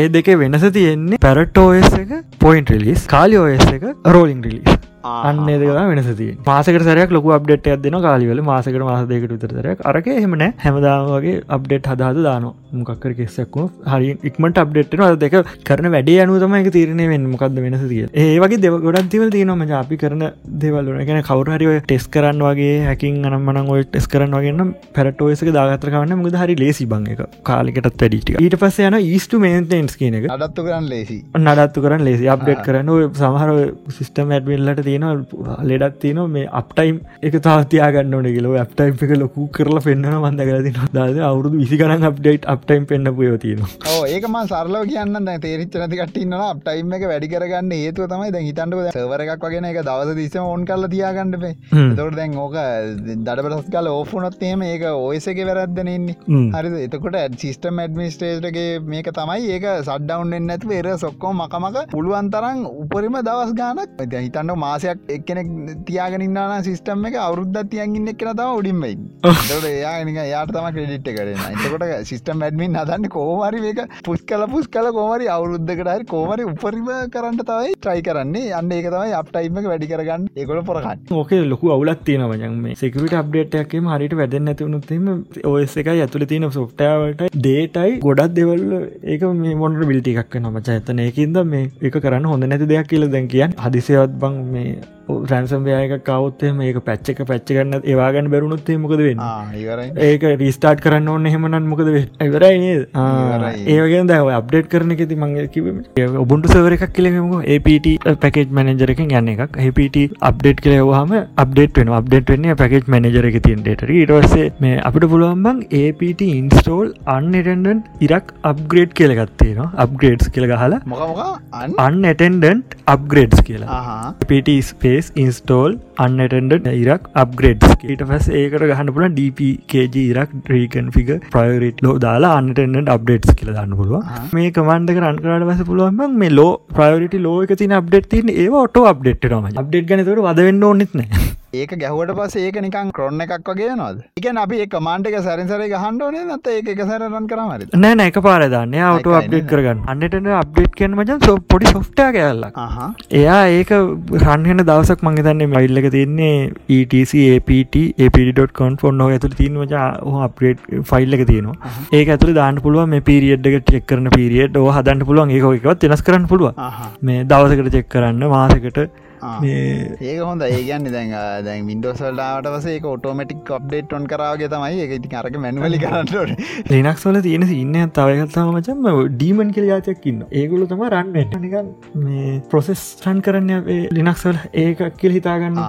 ඒ දෙක වෙනස තියෙන්නේ පැරට්ටෝස් එක පොයින්ට රිලිස් කාලි ඕස් එක රෝලින් රිලිස් අන්න දෙක වෙනසති මාසකට සරයක් ලොක අප්ඩේට් ඇදන කාලිවල මාසකට මාස දෙකට විතරයක් අරක එහෙමන හැමදාමගේ අප්ඩේට් හදාද දාන මොකක්කර කෙස්සක්කු හරි ඉක්මට අප්ඩේට්න අද දෙක කරන වැඩේ අනුතම එක තීරණය වෙන් මොකක්ද වෙනස තිය ඒ වගේ දෙව ගොඩක් තිවල් තියනම අපි කරන දෙවල්ලන ගැන කවරහරි ටෙස් කරන්න වගේ හැකින් අනම්මන ඔය ටෙස් කරන්න වගන්න පැරටෝයසක දාගතරකවන්න මුද හරි ලේසි බං එක කාලිකටත් වැඩිට ඊට පස්ස යන ඊස්ට මේන්ටන්ස් කියන එක. අඩත්තු කරන්න ලේසි නඩත්තු කරන්න ලේසි අප්ඩේට් කරන්න. සමහර සිිස්ටම් ඇඩ්වෙල්ලට තිය තියෙන ලෙඩක් තියන මේ අප්ටයිම් එක තාතියාගන්න කියලව අප්ටයිම් එක ලොකු කරලා පෙන්න්න මන්ද කරතින දාද අවුරුදු විසිකරන් අප්ඩේට් අප්ටයිම් පෙන්න්න පුයෝ තියෙන ඒකම සරලව කියන්න තේරිච්ච නති කටන්න අප්ටයිම් එක වැඩි කරගන්න ඒතුව තමයි දැ හිතන්ට සවර එකක් වගෙන එක දවස දිසම ඕන් කල්ල තියාගන්නපේ තොට දැන් ඕක දඩපටස් කල ඕෆුනොත්තේම ඒක ඔයස එක වැරද්දනන්නේ හරි එතකොට සිිස්ටම් ඇඩමිස්ටේටගේ මේක තමයි. ඒක සඩ්ඩවන්ෙන් නැතු ඒර සොක්කෝ මකමක පුළුවන් තරම් උපරිම දවස් ගානක්. හිතන්න මාසයක් එක්කෙනෙක් තියාගෙනන්න සිිස්ටම් එක අවුද්ධ තියන්ගන්න එක්න තම උඩින්මයි එයා යාට තම ක්‍රඩිට් කරන එතකොට සිිස්ටම් ඇඩමින් හදන්න කෝමරි මේක පුස් කල පුස් කල කෝමරි අවුරුද්ධකටහරි කෝමරි උපරිම කරන්න තවයි ට්‍රයි කරන්නේ. අන්න ඒක තමයි අප්ටයිම වැඩි කරගන්න. ඒකොල පොරගන්න ඕක ලොකු අවුලත් තියෙනව මේ සෙකට අප්ඩේට්යක්ම හරිට වැඩ නැතිවුණුත්ම ඔස් එක ඇතුල තියෙන සොෆ්ටාවට දේටයි ගොඩක් දෙවල් ඒක මේ මොන්ට බිල්ටිකක් නමච ඇතන ඒකින්ද මේ එක කරන්න හොඳ නැති දෙයක් කියල දැන් කියන් හදිසිවත් බං මේ yeah. රැන්සම්වයක කවත්තේ මේක පැච්චක පැච්ච ගන්න ඒවාගන්න බැරුණුත්තේ මොකද වෙන්න? ඒක රිස්ටාට් කරන්න ඕන්න එහෙමනන් මොකද ඉවරයි ඒවගේ දැව අප්ඩේට් කරන එකති මංගේ කිව ඔබුන්ට සවර එකක් කියලෙමක APT පැකේජ් මනජරකින් යන්න එකක්. APT අප්ඩේට් කලවහම අප්ඩේට වෙන අප්ඩේට් වෙන්නේ පැකේජ් මනජර එක තින්ටට ඉටවස්සේ මේ අපිට පුළුවන්බං APT ඉන්ස්ටෝල් අන්නටන්ඩන් ඉරක් අප්ග්‍රේඩ් කියලගත්තේ න අප්ග්‍රේඩ්ස් කියල ගහලා අන්න ඇටෙන්ඩන්ට් අප්ග්‍රේඩ්ස් කියලා. PT ස්පේ ස්පේස් ඉන්ස්ටෝල් අන්නටන්ඩ ඉරක් අප්ග්‍රේඩ් ඊට පස් ඒකට ගහන්න පුල DPKG ඉරක් ්‍රීකන්ෆික ප්‍රයරිට ලෝ දාලා අන්නටන්ඩ අප්ඩේට්ස් කියල දන්න පුළුව මේ කමන්ඩ රන් කරට වස පුළුවන් මේ ලෝ ප්‍රයරිට ලෝ එක තින අප්ඩේට් තින ඒ ඔටෝ අප්ඩේට් ම අප්ඩේට් ගනතුර වදවෙන්න ඕනෙත්න ඒක ගැහුවට පස ඒක නිකන් ක්‍රොන්න එකක් වගේ නොද එක අපි ඒ මාන්ට එක සැරිසර හන්ඩෝනේ නත ඒ එක සැරන් කරමර නෑ එක පාරදාන්න අවට අප්ඩේට් කරගන්න. අන්නට අප්ඩේට් කියන මජන් සෝ පොඩි සොෆ්ටා කෑල්ලා එයා ඒක රන්හෙන දවසක් මංගතන්නේ මයිල්ලක තින්නේ ETC APT APT.කොන් ෆොන්න ඇතුළ තිීනවජ අප්‍රේට් ෆයිල් එක තියෙනවා. ඒ ඇතුළ දාන්න පුළුව මේ පිරිියඩ්ක චෙක් කරන පිරිියඩ් ෝ හදන්න පුළුවන් ඒක එකවත් වෙනස් කරන්න පුළුව මේ දවසකට චෙක් කරන්න මාසකට ඒක හොඳ ඒගන්න දැන් දැන් මින්ඩෝසල්ලාට වසේ ඔටෝමටික් අප්ඩේට් ඔන් කරාගේ තමයි. එක ඉති අරක මැනුවලි කරන්නට ලිනක්ස් වල තියෙන ඉන්න තවගත්තාව මචම ඩීමන් කියල යාචයක්කින්න ඒගුලු තම රන්නට නිකන් මේ ප්‍රොසෙස් රන් කරන්න ලිනක්ස්වල ඒක කියල හිතාගන්න.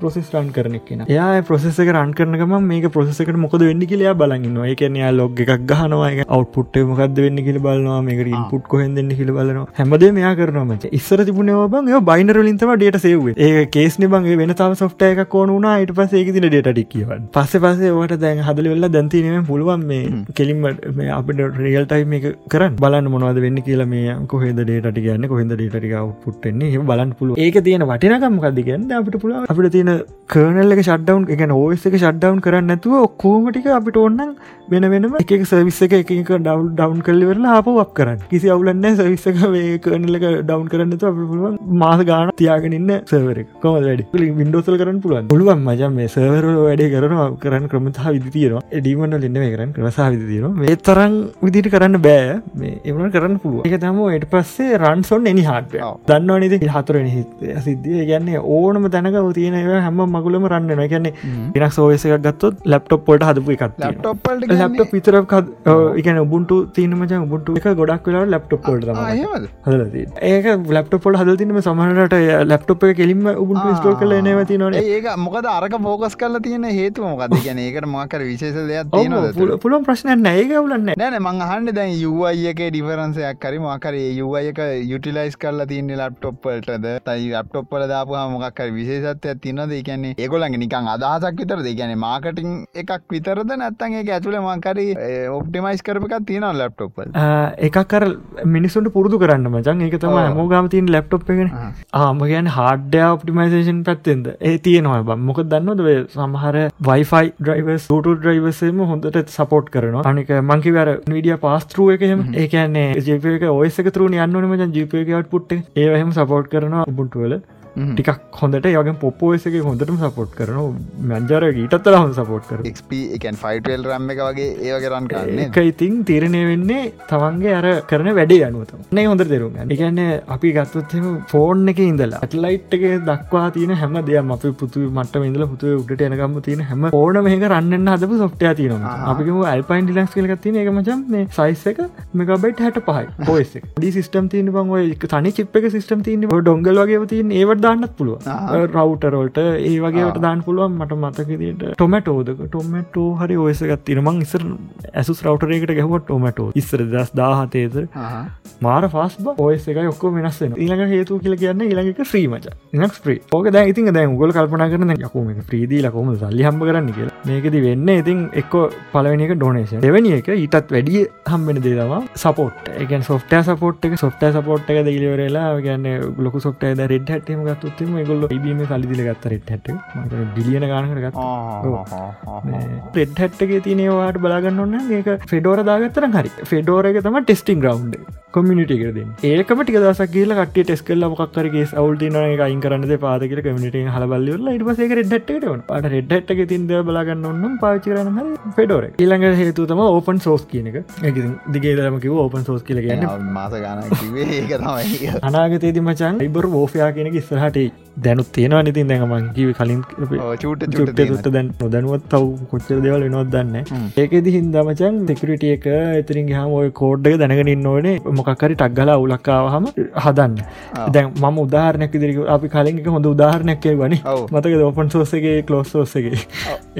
ප්‍රොසෙස් රන් කරනෙක් කියෙන එයා ප්‍රොසෙස රන් කරනකම මේක ප්‍රොසෙසකට මොකද වෙන්න කියලයා බලන්න ඒකනයා ලොග් එකක් ගහනවා. අවට්පුට් මොකක්ද වෙන්න කියල බලනවා. මේකට ඉන්පුට් කොහෙන් දෙන්න කියල බලනවා. හැමදේ මෙයා කරනවාමච ඉස්සර තිබුණේ බං බයිනරලින්තම ඩේට සේවේ ඒ කේස් නිබන්ගේ වෙන තම සොෆ්ට එක කෝනුනා අයිට පස ඒක තින ඩේට ටික්කිව පස්ස පසේ වට දැන් හදල වෙල්ලා දැන්තිනීම පුළුවන් මේ කෙලින්ම අපට රියල් ටයිම් එක කරන්න. බලන්න මොනවද වෙන්න කියලා මේ කොහෙද ඩේට ගන්න කොහෙද ඩේටික පුට්ටන්නේ හ බලන්න පුළුව ඒක තියෙන වටිනකම් කද ගන්න අපිට පුළුව අපිට තියෙන කර්නල් එක ෂඩ්ඩවන් එක ඕස් එක ෂඩ්ඩවන් කරන්න නැතුව ඔක්කෝමටික අපිට ඔන්නන් වෙන වෙනම එක සවිස්ස එක එක ඩව් ඩවන් කල්ලිවෙරලා අප වක් කරන්න. කිසි අවුලන්න සවිස්සක වේ කර්නල එක ඩවන් කරන්න පුළුවන් මාස ගාන තියාගෙනන්න සවර කොම වැඩි? වින්ඩෝසල් කරන්න පුළුවන් පුළුවන් මජම් මේ සවර වැඩේ කරනවා කරන්න ක්‍රමතා විදි තියෙනවා. එඩීමන්න ලින්න කරන්න ක්‍රසා විදි තියෙන මේ තරන් විදිට කරන්න බෑ. මේ එවන කරන්න පුළුව එක තම එට පස්සේ රන්සොන් එනි හට දන්න නිති හතුරෙන සිද්ධිය. ගැන්නේ ඕනම තැනක තියෙන හැම මගුලම රන්න කියන්නේ ඉනක් සෝයස එකක් ගත්තොත් ලප්ටොප් පොට හදපු එකක් ලප්ටොප් විතර එකන උබුන්ට තියන මච. උබුන්ට එක ගොඩක් වෙලා ලප්ටොප් පොල්ට ඒක ලප්ටොප් පොල් හද තිනම සමහට ලප්ටොප් එක කෙලින්ම උබුන්ට ස්ටෝ කල නවති නොන ඒක මොකද අරක පෝකස් කල තියෙන හේතු මොකද ගැන ඒකට මකර විශේෂ දෙයක් තියෙන පුළන් ප්‍රශ්න ඒක වලන්න නෑන මං හන්ඩ දැන් යුවයික ඩිෆරන්සයක් කරි මකර යුවයක යුටිලයිස් කරල තියන්න ලප්ටොප්පල්ටද තයි අප්ටොප්පල දාපු මොකක්කර විශේෂත්වය තිනද කියන්නේ ඒකොලඟ නිකං අදහසක් විතර දෙගැන මාකටිං එකක් විතරද? නැත්තන් ඒ ඇතුළ මංකරි ඔප්ටිමයිස් කරපකක් තියෙන ලප්ටොප්පල් එකක් කර මිනිසුන්ට පුරදු කරන්න මචන් ඒක තම මෝගම තින් ලප්ටොප් එකෙන. ආම ගැන හාඩ්‍ය ඔප්ටිමයිසේෂන් පැත්තෙන්ද? ඒ තියෙනවා බ. මොක දන්නද සමහර වයිෆයි ඩ්‍රයිවස් ට ඩ්‍රයිවසම හොඳට සපෝට් කරනවා. අනික මංකිවර විඩිය පාස්තරුව එකහෙම ඒකන්නේ ජපක ඔයසක තුරුණ යන්නනම ජිපයකවට පුට්ට ඒවහම සපෝට් කරනවා උබුන්ටුවල ටිකක් හොඳට යගේ පොපෝසක හොඳටම සපෝට් කරන මැන්ජර ඊටත්තර හොඳ සපෝට් කර ක්න් ෆයිටල් රම්ම එක වගේ ඒවගරන් කරන්න එක ඉතින් තීරණය වෙන්නේ තමන්ගේ අර කරන වැඩේ අනුවතම නේ හොඳ තෙරුම් එකන්න අපි ගත්තොත්ම ෆෝන් එක ඉඳලා ඇටලයිට් එක දක්වා තියන හැම දෙයක් අපි පුතු මට ඉඳල පුතු උට යනකම තියෙන හැම ඕන මේක රන්න හදපු සොට්ටය තියනවා අපිම අල්පයින් ඩිලක්ස් කලක තින එක මචන් මේ සයිස් එක මෙගබයිට් හැට පහයි පෝස් ඩි සිස්ටම් තියන බං ඔය තනි චිප් එක සිස්ටම් තියන ඩොංගල් වගේ තියන ඒවට දාන්නත් පුළුව රවටරෝල්ට ඒ වගේට දාන්න පුළුවන් මට මතකදිට ටොමටෝදක ටොමටෝ හරි ඔයසගත් තිනමං ඉස්සර ඇසුස් රවටරේකට ගැහුව ටොමටෝ. ඉස්සර දස් දාහතේතර මාර ෆස් ඔයස එක ඔක්කෝ වෙනස්සෙන ඊළඟ හේතු කියල කියන්න ඊළඟක ්‍රීමච නක් ්‍රී ඕක දැ ඉතින් දැ ගොල් කල්පන කරන යකුම ්‍රීදී ලකොම සල්ලි හම්බ කරන්න කියලා. මේකති වෙන්න ඉතින් එක්ක පලවෙනික ඩොනේෂන් එවැනි එක ඊටත් වැඩිය හම්බෙන දේවා සපෝට් එක සොෆ්ට සපෝට් එක සොෆ්ට සපෝට් එක දීලවරලා ගන්න ලොක සොට් රෙඩ් හටම ගත්තුත්ම ගොල්ල ඉබීම කලිදිල ගත්ත රෙඩ් හට බිලියන ගානකට ගත් රෙඩ් හැට්ටගේ තිනවාට බලාගන්න ඔන්න ඒක ෆෙඩෝර දාගත්තර හරි. ෆෙඩෝරක තම ටෙස්ටිං ග්‍රවන්් කොමිනිටිකරද ඒකම ටික දසක් කියල කට ටෙස් කල මොක්කරගේ අවුල්තින අයින් කරන්න පාදක කමිට හලබල්ල ඉටසේ රෙඩ්ට පට රෙඩ්ට තින්ද බලාගන්න ඔන්නම් පාචි කරන්න ෆෙඩෝර ඊළඟ හේතු තම ඕපන් සෝස් කියනක දිගේදරමකිව ඕපන් සෝස් කියල ගන්න මාස ගන ඒක තමයි අනාගතේති මචන් ඉබර ෝෆයා කියනක ඉස්සරහට දැනුත් තියෙනවා නිතින් දැඟමන් කිව කලින් චූට තුට දැන් නොදැනුවත් තව කොච්චර දෙවල් නොත් දන්න ඒකෙදි හින්දමචන් දෙකරට එක එතරින් හම ඔය කෝඩ්ඩක දැනගෙන ඕනේ මොකක්කරි ටක්ගල උලක්කාවහම හදන්න. දැන් මම උදාහරනැක දිරික අපි කලින් එක හොඳ උදාහරනැක්කේ වනි මතක ඔපන් සෝසගේ කලෝස් සෝසගේ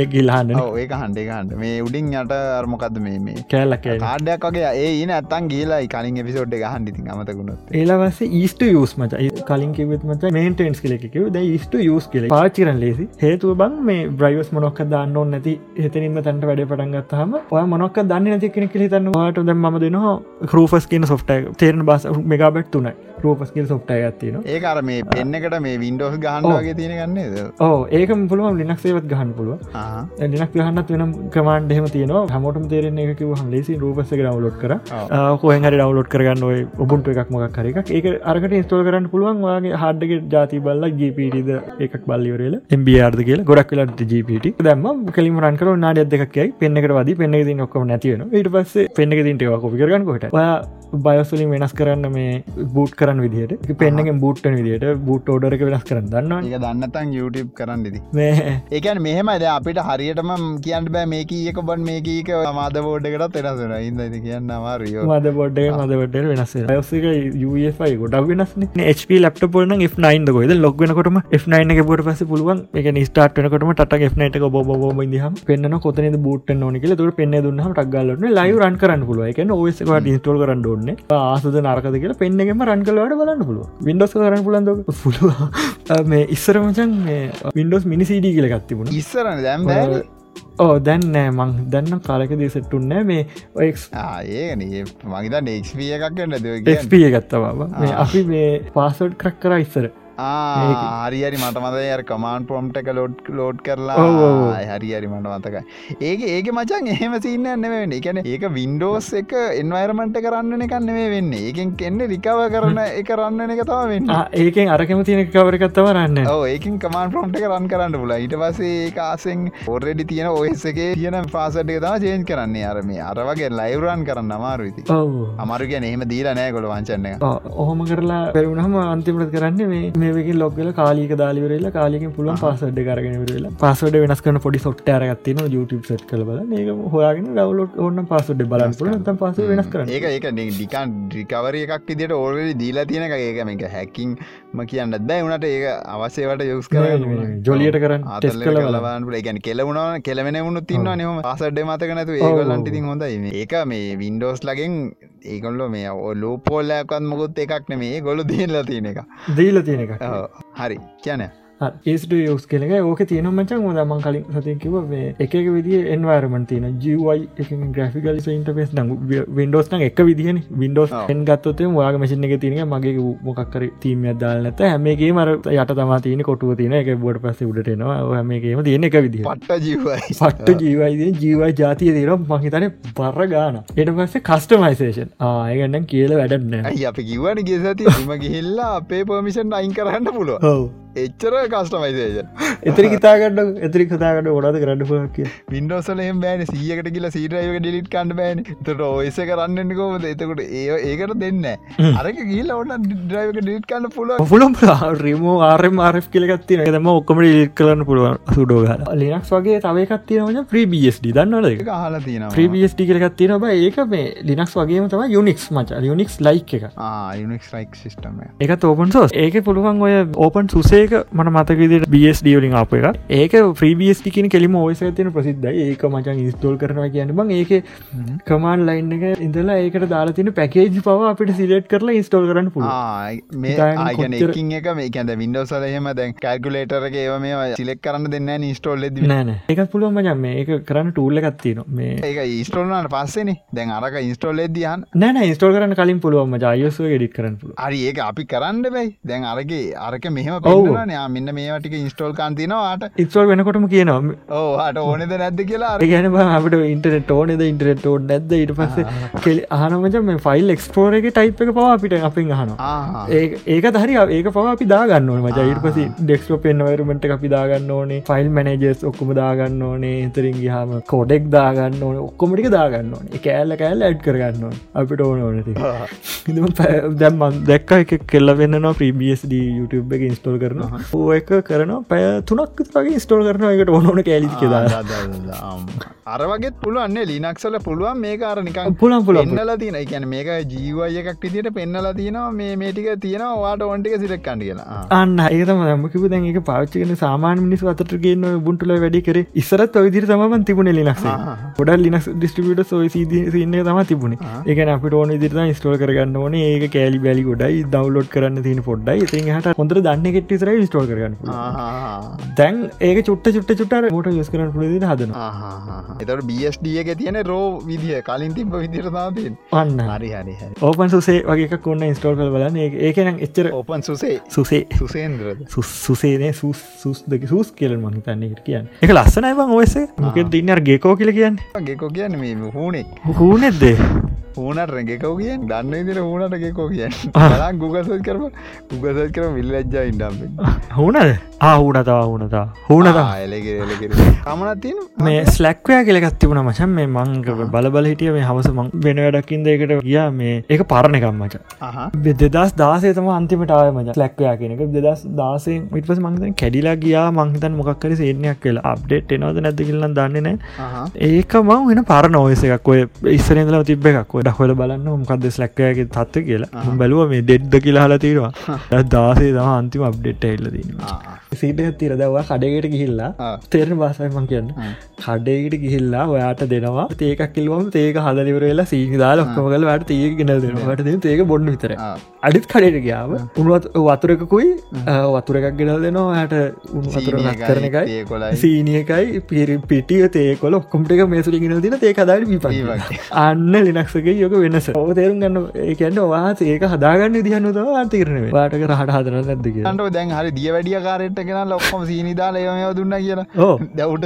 ඒගිල්හන්න ඒක හන්ඩේ හන්ඩ මේ උඩින් යට අර්මකක්ද මේ මේ කෑල්ලක කාඩයක් වගේ. ඒ ඇත්තන් ගේලා කලින් එපිසෝඩ් එක හන්ඩිති අමතකුණත්. ඒලවස ඊස්ට යස් මච. කලින් කිවත් මච මේන්ටන්ස් කෙලෙකව ද ඊස්ට යස් කෙල පාචිරන් ලේසි. හේතුව බං මේ බ්‍රයිවස් මොනොක්ක දන්න ඕන්න නැති එතනින්ම තැන්ට වැඩ පටන්ගත්තහම ඔය මොනොක්ක දන්න නැති කෙනෙ හිතන්න වාට දැ ම දෙනවා රූෆස් කියන සොෆ්ට තේරන බස් මෙගබට් තුනයි. රූපස්කිල් සොෆ්ට ගත්තින ඒ අර මේ පෙන්න්නකට මේ වින්ඩෝස් ගහන්ගේ තියෙන ගන්නේද ඕ ඒක පුළුව ලිනක් සේවත් ගහන්න පුළුව ලිනක් ගහන්නත් වෙනම් කමන්ඩ හෙම තියන හමෝටම තේරෙන එක කිව ලෙසි රූපස ඩවලෝඩ් කර. කොහ හරි ඩවලෝඩ් කරගන්න ඔය ඔබුන්ට එකක් මොක් කර එක ඒක අරකට ස්ටෝල් කරන්න පුළුවන් වගේ හඩ්ඩක ජාති බල්ල ජීපටද එකක් බල්ලිවරල එම්බියාර්ද කියල ගොඩක් වෙලට ජීපට දැම කලින් රන්කර නාඩ දෙකයි පෙන්න්නකට වද පෙන්න්න ති ඔක්කම නැතිවන ඊට පස්සේ පෙන්න්න තින්ට කොපි කරගන්න කොට බයස්ලින් වෙනස් කරන්න මේ බූට් කරන්න විදිහට. පෙන්න්නගෙන් බූට්ටන විදිට බූට් ෝඩරක වෙනස් කරන්න දන්න එක දන්නතන් YouTube කරන්නදි ඒකන් මෙහෙමයිද අපිට හරියටම කියන්න බෑ මේක ඒක බන් මේකීක මාද බෝඩ්ඩකටත් එෙනසෙන ඉද කියන්න අමාරියෝ මද බොඩ්ඩ මදවට වෙනස් යක UFI ගොඩක් වෙනස් HP ලප්ට පොලන F9 කොද ලොක් වෙනකොටම F9 එක බොට පස පුළුවන්. එක ස්ටාට වෙනකොටම ටක් F9 එක බොබ ඉදිහම පෙන්න්න කොතන බූට් නොනි කියල. තුර පෙන්න්න දුන්නම ටක්ගල්ලන ලයි රන් කරන්න පුළුව එක ඔසකට ඉස්ටෝල් කරන්න ඕන්න ආසද නරකද කියලා පෙන්න්නගෙම රන් කලවට බලන්න පුළුව වින්ඩෝස් කරන්න පුලන්ද පුළුව මේ ඉස්සරමචන් මේ වින්ඩෝස් මිනිසිඩී කියල ගත්තිබුණ ඉස්සරන දැම් ඕ දැන් නෑ මං. දන්න කාලක දේසට්ටුන්නෑ මේ ඒන මගේත නෙක්ස්පිය එකක් ද එක්පිය ගත්තවා අපි මේ පාසඩ් කරක් කර ඉස්සර හරිරි මට මත ය කමාන් පොම්ට එක ලෝඩ් ලෝඩ් කරලා. හරිරි මට මතකයි. ඒක ඒක මචන් එහෙම සින්න නෙවෙන්න එකන ඒක වින්ඩෝස් එක එන්වයිරමට කරන්න එකන්න වෙන්න. ඒකෙන් කෙන්න රිකව කරන එක රන්න එක තම වෙන්න. ඒකෙන් අරකම තියෙන කවරකත්තව රන්න ඒකින් කමාන් පොම්ට කරන්න කරන්න පුල ඊට පසේ ඒකාසෙන් ඔරෙඩි තියෙන ඔයස එක තියෙන පාසට එක තම චේන් කරන්නේ. අරම අර වගේ ලයිවරන් කරන්න අමාරුවිති අමරුග එහෙම දීල නෑ ගොල වංචන්න ඔහොම කරලා පැරුණහම අන්තිමට කරන්න මේ මේක ලොක්ගල කාලික දාලිවරලා කාලිකින් පුළුවන් පාසඩ් කරගෙනවරලා පසඩ වෙනස් කන පොඩි සොට්ට අරගත්තින YouTube සට් කල බල ඒක හොයාගෙන ඩවලෝඩ් ඔන්න පසඩ් බලන්න පුල ත පස වෙනස් කර ඒක ඒක ඩිකන් ඩිකවර එකක් ඉදිට ඕල්ලි දීලා තියෙන ඒක මේක හැකින් ම කියන්න බෑ. වනට ඒක අවසේවට යුස් කර ජොලියට කරන්න ටෙස් කල බලන්න. ගැන කෙලවුණ කෙලවෙන වුණු තින්න නිම පසඩ මතක නැතු ඒගොල්ලන්ට ඉතින් හොඳයි ඒක මේ වින්ඩෝස් ලගෙන් ඒගොල්ලො මේ ඔලු පොල්ලයක්ත් මොකුත් එකක් නෙමේ ගොලු දීල්ල තියෙන එක. දීල තියෙන එක හරි. කියන ඒස්ට යස් කෙලක ඕක තියන මචන් ොදමන් කලින් සතිකිව එක විදි එන්වර්මන් තියන ජවයි ග්‍රෆිකල් ඉන්ටපේස් වින්ඩෝස් එක විදිහන. වින්ඩෝස් එන් ගත්තොත වාග මසින එක තියන මගේ මොකක්කර තීම දාල නැත හැමගේ මර යට තම තියන කොටුව තියන එක බොඩ පස උඩටනවා හැමගේම තියෙන එක විදි පට්ට ජීවයි ජීවයි ජාතිය තීර මහිතන පර ගාන එට පස්සේ කස්ටමයිසේෂන් ආයගන්න කියල වැඩන්න අපි කිවන ගේ සති ම ගිහිල්ලා අපේ පමිෂන් අයින් කරන්න පුළුව එච්චර කස්ටමයිසේෂන් එතරි හිතාගන්න එතරි කතාගට ොඩද කරන්න පුලක් කිය වින්ඩෝසල එම බෑන. සියකට කියලා සීටයක ඩිලිට් කන්න බෑන. තට ඔයස කරන්න කෝද එතකොට ඒ ඒකට දෙන්න අරක ගිල්ල ඔන්න ඩ්‍රයිවක ඩිලිට් කන්න පුල පුලම් රිමෝ ආරම ආර් කියලගත්තින දම ඔක්කම ලිට කරන්න පුළුවන් සුඩෝග ලිනක්ස් වගේ තවකත්තිනවන ප්‍රීබස්ඩ දන්නවද හලා තියෙන ප්‍රීබස්ඩ කියලගත්තින බ ඒක මේ ලිනක්ස් වගේම තම යුනික්ස් මච. යුනික්ස් ලයි් එක. යුනික් ලයික් සිිටම එක. ඕපන් සෝස් ඒක පුළුවන් ඔය ඕපන් සුසේක මන මතකවිදිට බස්ඩ ලින් අප එක ඒක ්‍රීබස්ටි කියන කෙලිම ඔයස තින ප්‍රසිද්ධ ඒක මචන් ඉස්තෝල් කරනවා කියන්න. බං ඒක කමාන් ලයින් එක ඉඳලා ඒකට දාලා තින පැකේජ් පව අපිට සිලට් කරලා ඉස්තෝල් කරන්න පුළුව එකින් එක මේ ඇද වින්ඩෝසල එහෙම දැන් කල්කුලේටරක ඒව මේ සිලෙක් කරන්න දෙන්න ඉස්ටෝල් ලෙද නෑන එකත් පුළුවන් මචන් මේ. ඒක කරන්න ටූල්ල එකත්තින මේ ඒක ඉස්ටෝල්නට පස්සෙන දැන් අරක ඉස්ටෝල් එදදියන් නෑන ඉස්ටෝල් කරන්න කලින් පුළුවන්ම ජයස්ව ගෙඩික් කරන්න පුළුව අරි ඒක අපි කරන්න බැයි දැන් අරගේ අරක මෙහම ඔව්. පෙන්න්නනයා මෙන්න මේටික ඉස්ටෝල් කාන්තිනවාට ඉස්ටෝල් වෙනකොටම කියනවා. ඕහට ඕනෙද නැද්ද කියලා ගැන අපට ඉන්ටනෙට ඕනෙද ඉන්ටනෙට ඕන් නැද ඉට පස්ස කෙල් අහනමච මේ ෆයිල් එක්ස්පෝර එක ටයිප් එක පවා අපිට අපෙන්. ඒ- ඒක හරි ඒක පවා අපි දාගන්න ඕන මච. ඉට පසි ඩෙක්ස්ෝ පෙන්වරමට අපි දාගන්න ඕනේ. ෆයිල් මැනජස් ඔක්කම දාගන්න ඕනේ. එතරින් ගහම කෝඩෙක් දාගන්න ඕන. ඔක්කොමටික දාගන්න ඕන. කෑල්ල කෑල්ල ඇඩ් කරගන්න ඕන. අපිට ඕන ඕනති දැම්මන් දැක්ක එක කෙල්ල වෙන්නවා ප්‍රීබස්D YouTube එක ඉන්ස්ටෝල් කරන ඕ එක කරන පැය තුනක් වගේ ස්ටෝල් කරන එකට ඕනන කෑලි කෙදා දා- දා- දා- ආම්. අර වගේ පුළුවන්නේ ලිනක්සල පුළුවන්. මේ කාර නිකන් පුලන් පුලන් පෙන්නල තින එකැන මේක ජීවය එකක් විදිට පෙන්නල තියනවා. මේ මේටික තියෙනවා. වාට ඔන්ටික සිරක් කන්ඩ කියලා. අන්න ඒතම දම්මකිප දැන් එක පාච්චිකන සාමාන මිනිස් අතට ගන්න බුන්ටුල වැඩි කර. ඉස්සරත් ඔවිදිර තම තිබුණ ලිනක්ස ගොඩ ලිනක් ඩිස්ටිියට සොයි සින්න තම තිබුණ. එක අපිට ඕන ඉදිරත ස්ටෝල් කරගන්න ඕන. ඒක කෑලි බැලි ගොඩයි. දවලෝඩ් කරන්න තින පොඩ්ඩයි. ති හට හොඳර දන්න කෙට්ටිසර ස්ටෝල් කරගන්න. දැන් ඒක චුට්ට චුට්ට චුට්ට මෝට යස් කරන්න පුලදි හදන එතට බස්ඩ එක තියෙන රෝ විදිහ කලින් තිබ විදිරතාතින් අන්න. හරි හරි ඕපන් සුසේ වගේ කොන්න ඉස්ටෝල් කල් බලන්න. ඒකනම් එච්චර ඕපන් සුසේ සුසේ සුසේන්ද්‍රද සුසේනේ සුස් සුස්දක සුස් කියල මහි තන්නේ කියන්න. එක ලස්සනයි බං ඔයස මොක දින්නර ගේකෝ කියල කියන්න. ගෙකෝ කියන්න මේ හූනේ හූනෙද්දේ හූනට රැගෙකෝ කියෙන් දන්න ඉදිර හූනට ආ. ලා ගුගසත් කරම උගසත් කරම විල්ලජ්ජා ඉන්ඩම් හුනද ආහුනතා හුනතා හුනතා එලෙ එලෙ කමනත් තින මේ ස්ලැක්වයා කියලගත් තිබුණ මචන්. මේ මංග බලබල හිටිය මේ හවස මං වෙන වැඩක්කින්ද එකට ගියා. මේ ඒක පරණකම් මච දෙදස් දාසේ තම අන්තිමටාව මච ලැක්වයා කියනක දෙදස් දාසේ මිටපස මංතන කැඩිලා ගියා. මංහිතන් මොක්කර සේනයක් කියලා අප්ඩේට් එනවද නැද කියලන්න දන්නේන ඒක මං වෙන පරණ ඔයස එකක්. ඔය ඉස්සරදල තිබ එකක් ඔය හොල බලන්න මොකක්ද ස්ලැක්වයාගේ තත්ව කියලා. බැලුව මේ දෙඩ්ද කියලා හලා තීරවා දාසේ තම අන්තිම අප්ඩේට් එල්ලදීවා සීට තිර දවා කඩකට ගිහිල්ලා තේරෙන බාසයමන් කියන්න. කඩේකට ගිහිල්ලා ඔයාට දෙනවා. ඒක කිල්වම ඒක හදලිවරලා සීනිදා ලොක්කම කල වට තිය ගෙනල් දෙනවට දෙ ඒක බොඩ්ඩ විතර අඩිත් කඩට ගියාව උනුවත් වතුරකුයි වතුර එකක් ගෙනල් දෙනවා. යට උණු වතුර කරන එකයි කොලයි සීනිය එකයි පිරි පිටිය තේකොල ඔක්කොමටික මේසුරි ගෙන දින ඒ කදාට විප අන්න ලිනක්සගේ යොක වෙනස. ඕ තේරුම් ගන්න ඒකන්න වා ඒක හදාගන්න දිහන්නද ආතීරණය වාටක රහට හදන නැදක න්ට දැන් හරි දිය වැඩිය කාරයට ගෙන ලොක්කොම සීනිදාල ඒම දුන්න කියලා. ඕ. දැවට.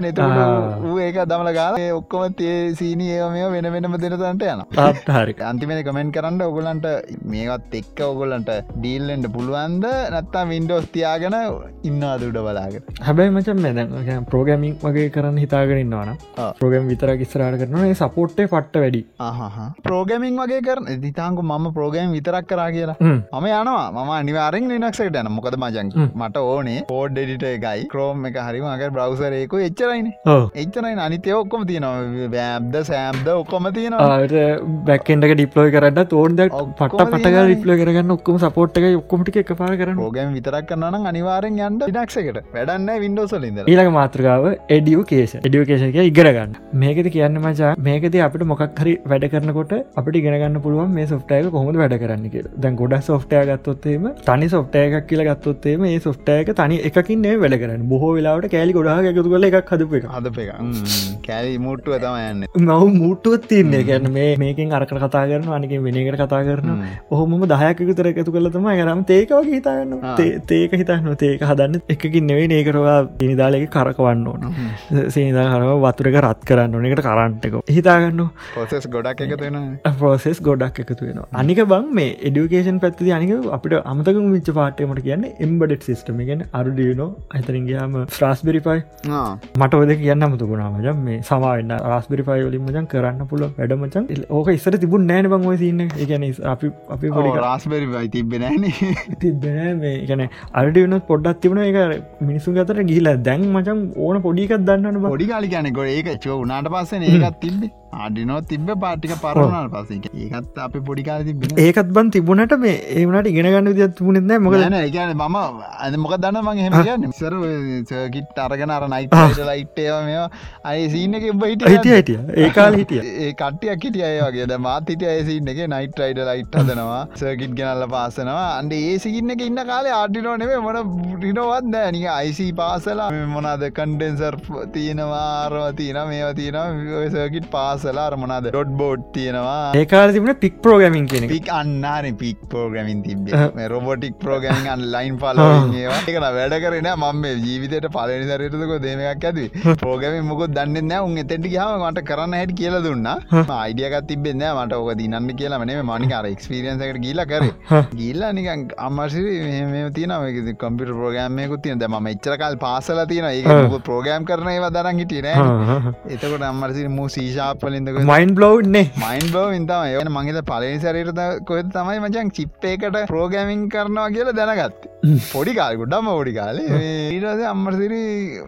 නතුට ඌ ඒක දමල ගාල ඔක්කොම තේ සීනී ඒම වෙන වෙනම දෙනතන්ට යන හරි අන්තිමේ කමෙන්ට් කරන්න ඔගොලන්ට මේකත් එක්ක ඔගොලන්ට ඩීල්ලෙන්ට පුළුවන්ද? නත්තා වින්ඩෝස් තියාගෙන ඉන්න අදුඩ බලාගෙන? හැබැයි මචන් මෙ ප්‍රෝගමින් වගේ කරන්න හිතාගෙනන්නවාන. ප්‍රෝගම් විතර කිස්සරට කරන සපෝට්ටේ පට්ට වැඩි ප්‍රෝගමින් වගේ කරන දිතාංකු මම ප්‍රෝගම් විතරක් කරා කියලා. මම යනවා. ම අනිවාරෙන් ලිනක්සට යන මොකද මජන්. මට ඕනේ පෝඩ් ඩෙඩිට එකයි. ක්‍රෝම් එක හරිමගේ බ්‍රවසරයකු එච්චරයින. එච්චරයි අනිතය ඔක්කොම තියනවා. බෑම්ද සෑම්ද ඔක්කොම තියෙනවා. බැක්කෙන්ට ඩිප්ලෝයි කරන්න තෝන්ද පට තියෙනවානේ. රිප්ලෝ කරගන්න ඔක්කොම සපෝට්ක ඔක්කොමටි එක පාර කරන්න. පෝගම් විතරක් කරන්න අනිවාරෙන් යන්ට ඩක්සකට වැඩන්න වින්ඩෝසලින්ද ඊළඟ මාත්‍රකාව එඩියුකේෂ එඩියුකේෂක ඉගරගන්න මේකද කියන්න මචා මේකද අපිට මොකක් හරි වැඩ කරනකොට අපිට ගෙනගන්න පුළුවන් මේ සොෆ්ටයක කොහොමද වැඩ කරන්න කිය දැන් ගොඩ සොෆ්ටය ගත්තොත්තේම තනි සොෆ්ටය එකක් කියල ගත්තොත්තේම ඒ සොෆ්ටයක තනි එකකින් වැඩ කරන්න. බොහෝ වෙලාවට කෑලි ගොඩා එකතු කල එකක් හදප එක හදප එක කෑලි මුට්ටුව තම යන්න. මව මුට්ටුවත් තින්නේ ගැන්න මේ මේකින් අරකට කතා කරන අනික වෙනකට කතා කරන ඔහොම දහයකතර එකතු කලතම ගරම් තේකවගේ හිතාගන්න ආ. තේක හිතන්න තේක හදන්න එකකින් නෙවේ ඒකරවා පිනිදාලක කරකවන්න ඕන. සේදා හරව වතුරක රත් කරන්න ඕන. එකට කරන්ටක හිතාගන්න පොසෙස් ගොඩක් ගොඩක් එකතු වෙන පෝසෙස් ගොඩක් එකතු වෙනවා. අනික බං මේ එඩියුකේෂන් පැත්ති අනික අපිට අමතක විච්ච පාටමට කියන්න එම්බඩට් සිස්ටම ගෙන අරුඩියනෝ අතරින්ගේම ශ්‍රාස්බිරිපයි මට ඔද කියන්න අමතුකුණා මජම් මේ සමාන්න රස්බිරි පයිවලින් මචන් කරන්න පුල වැඩමචන් ඕක ඉස්සර තිබුණ නෑන බං සින්න එකන අපි අපි පොඩි රස්බරි තිබෙනන තිබෙන මේ. ගැන අඩියනත් පොඩ්ඩත් තිබුණ. එක මිනිසු ගතර ගිහිලා දැන් මචන් ඕන පොඩිකක් දන්නන පොඩි කාලි ගැනකො ඒක චෝ උනාට පස්සන. ඒකත් තිබේ අඩිනෝ තිබ පාටික පරවනල් පස ඒකත් අප පොඩිකාල ඒකත් බන් තිබුණට මේ ඒවනට ඉගෙන ගන්න විදිත් තිබුණෙත් මොක ගැන ම අද මොක දන්න මගේ හෙම කියන්න? සර සර්කිට් අරගෙන අර නයිට ලයිට්ටය මෙ අය සිීන එක බයිට හිටිය හිටිය ඒකාල හිටිය. ඒ කට්ටියක් හිටිය අයගේ ද මාත් හිට ඇසින්න එක. නයිට රයිඩ ලයිට් හදනවා. සර්කිට් ගෙනල්ල පාසනවා අන්ඩ ඒ සිගන්න එක ඉන්න කාලේ ආඩිනෝ නෙේ. මොන රිනොවත් නෑනික අයිසි පාසලා මොනාද කන්ඩෙන්සර් තියෙනවා ආරව තියෙන මේවා තියෙන සර්කිට් පාස පාසලා අරමනාද ඩොඩ් බෝඩ් තියෙනවා. ඒකාල තිබන පික් ප්‍රෝගමින් කියෙන පික් අන්නාන පික් පෝගමින් තිබ රොබොටික් ප්‍රෝගමින් අන් ලයින් පලවා ඒකන වැඩ කරන මම ජීවිතයට පලනි සරයටක දේමක් ඇති පෝගමින් මුකුත් දන්න නෑ. උන් එතැට හම මට කරන්න හැට කියල දුන්න. අයිඩියකත් තිබෙන්න මට ඕක දිනන්න කියලා මනේ මනිකාර එක්ස්පිරියන්සකට ගීල කර. ගිල්ලා නිකන් අම්මසිරි මේ තියන කම්පිට ප්‍රෝගෑමයකුත් තියන ම එච්චරකල් පාසල තියෙන ඒ ප්‍රෝගෑම් කරන ඒවා දරන් හිටියන එතකොට අම්මරසිරි මූ සීශාප වලින්ද මයින් බ්ලව්නේ මයින් බව ඉතම ඒ මගේ පලනි සරයට කොත් තමයි මචන් චිප්පේකට ප්‍රෝගෑමින් කරනවා කියලා දැනගත්ත. පොඩි කාල් ගොඩම ෝඩි කාලේ. ඊටස අම්මරසිරි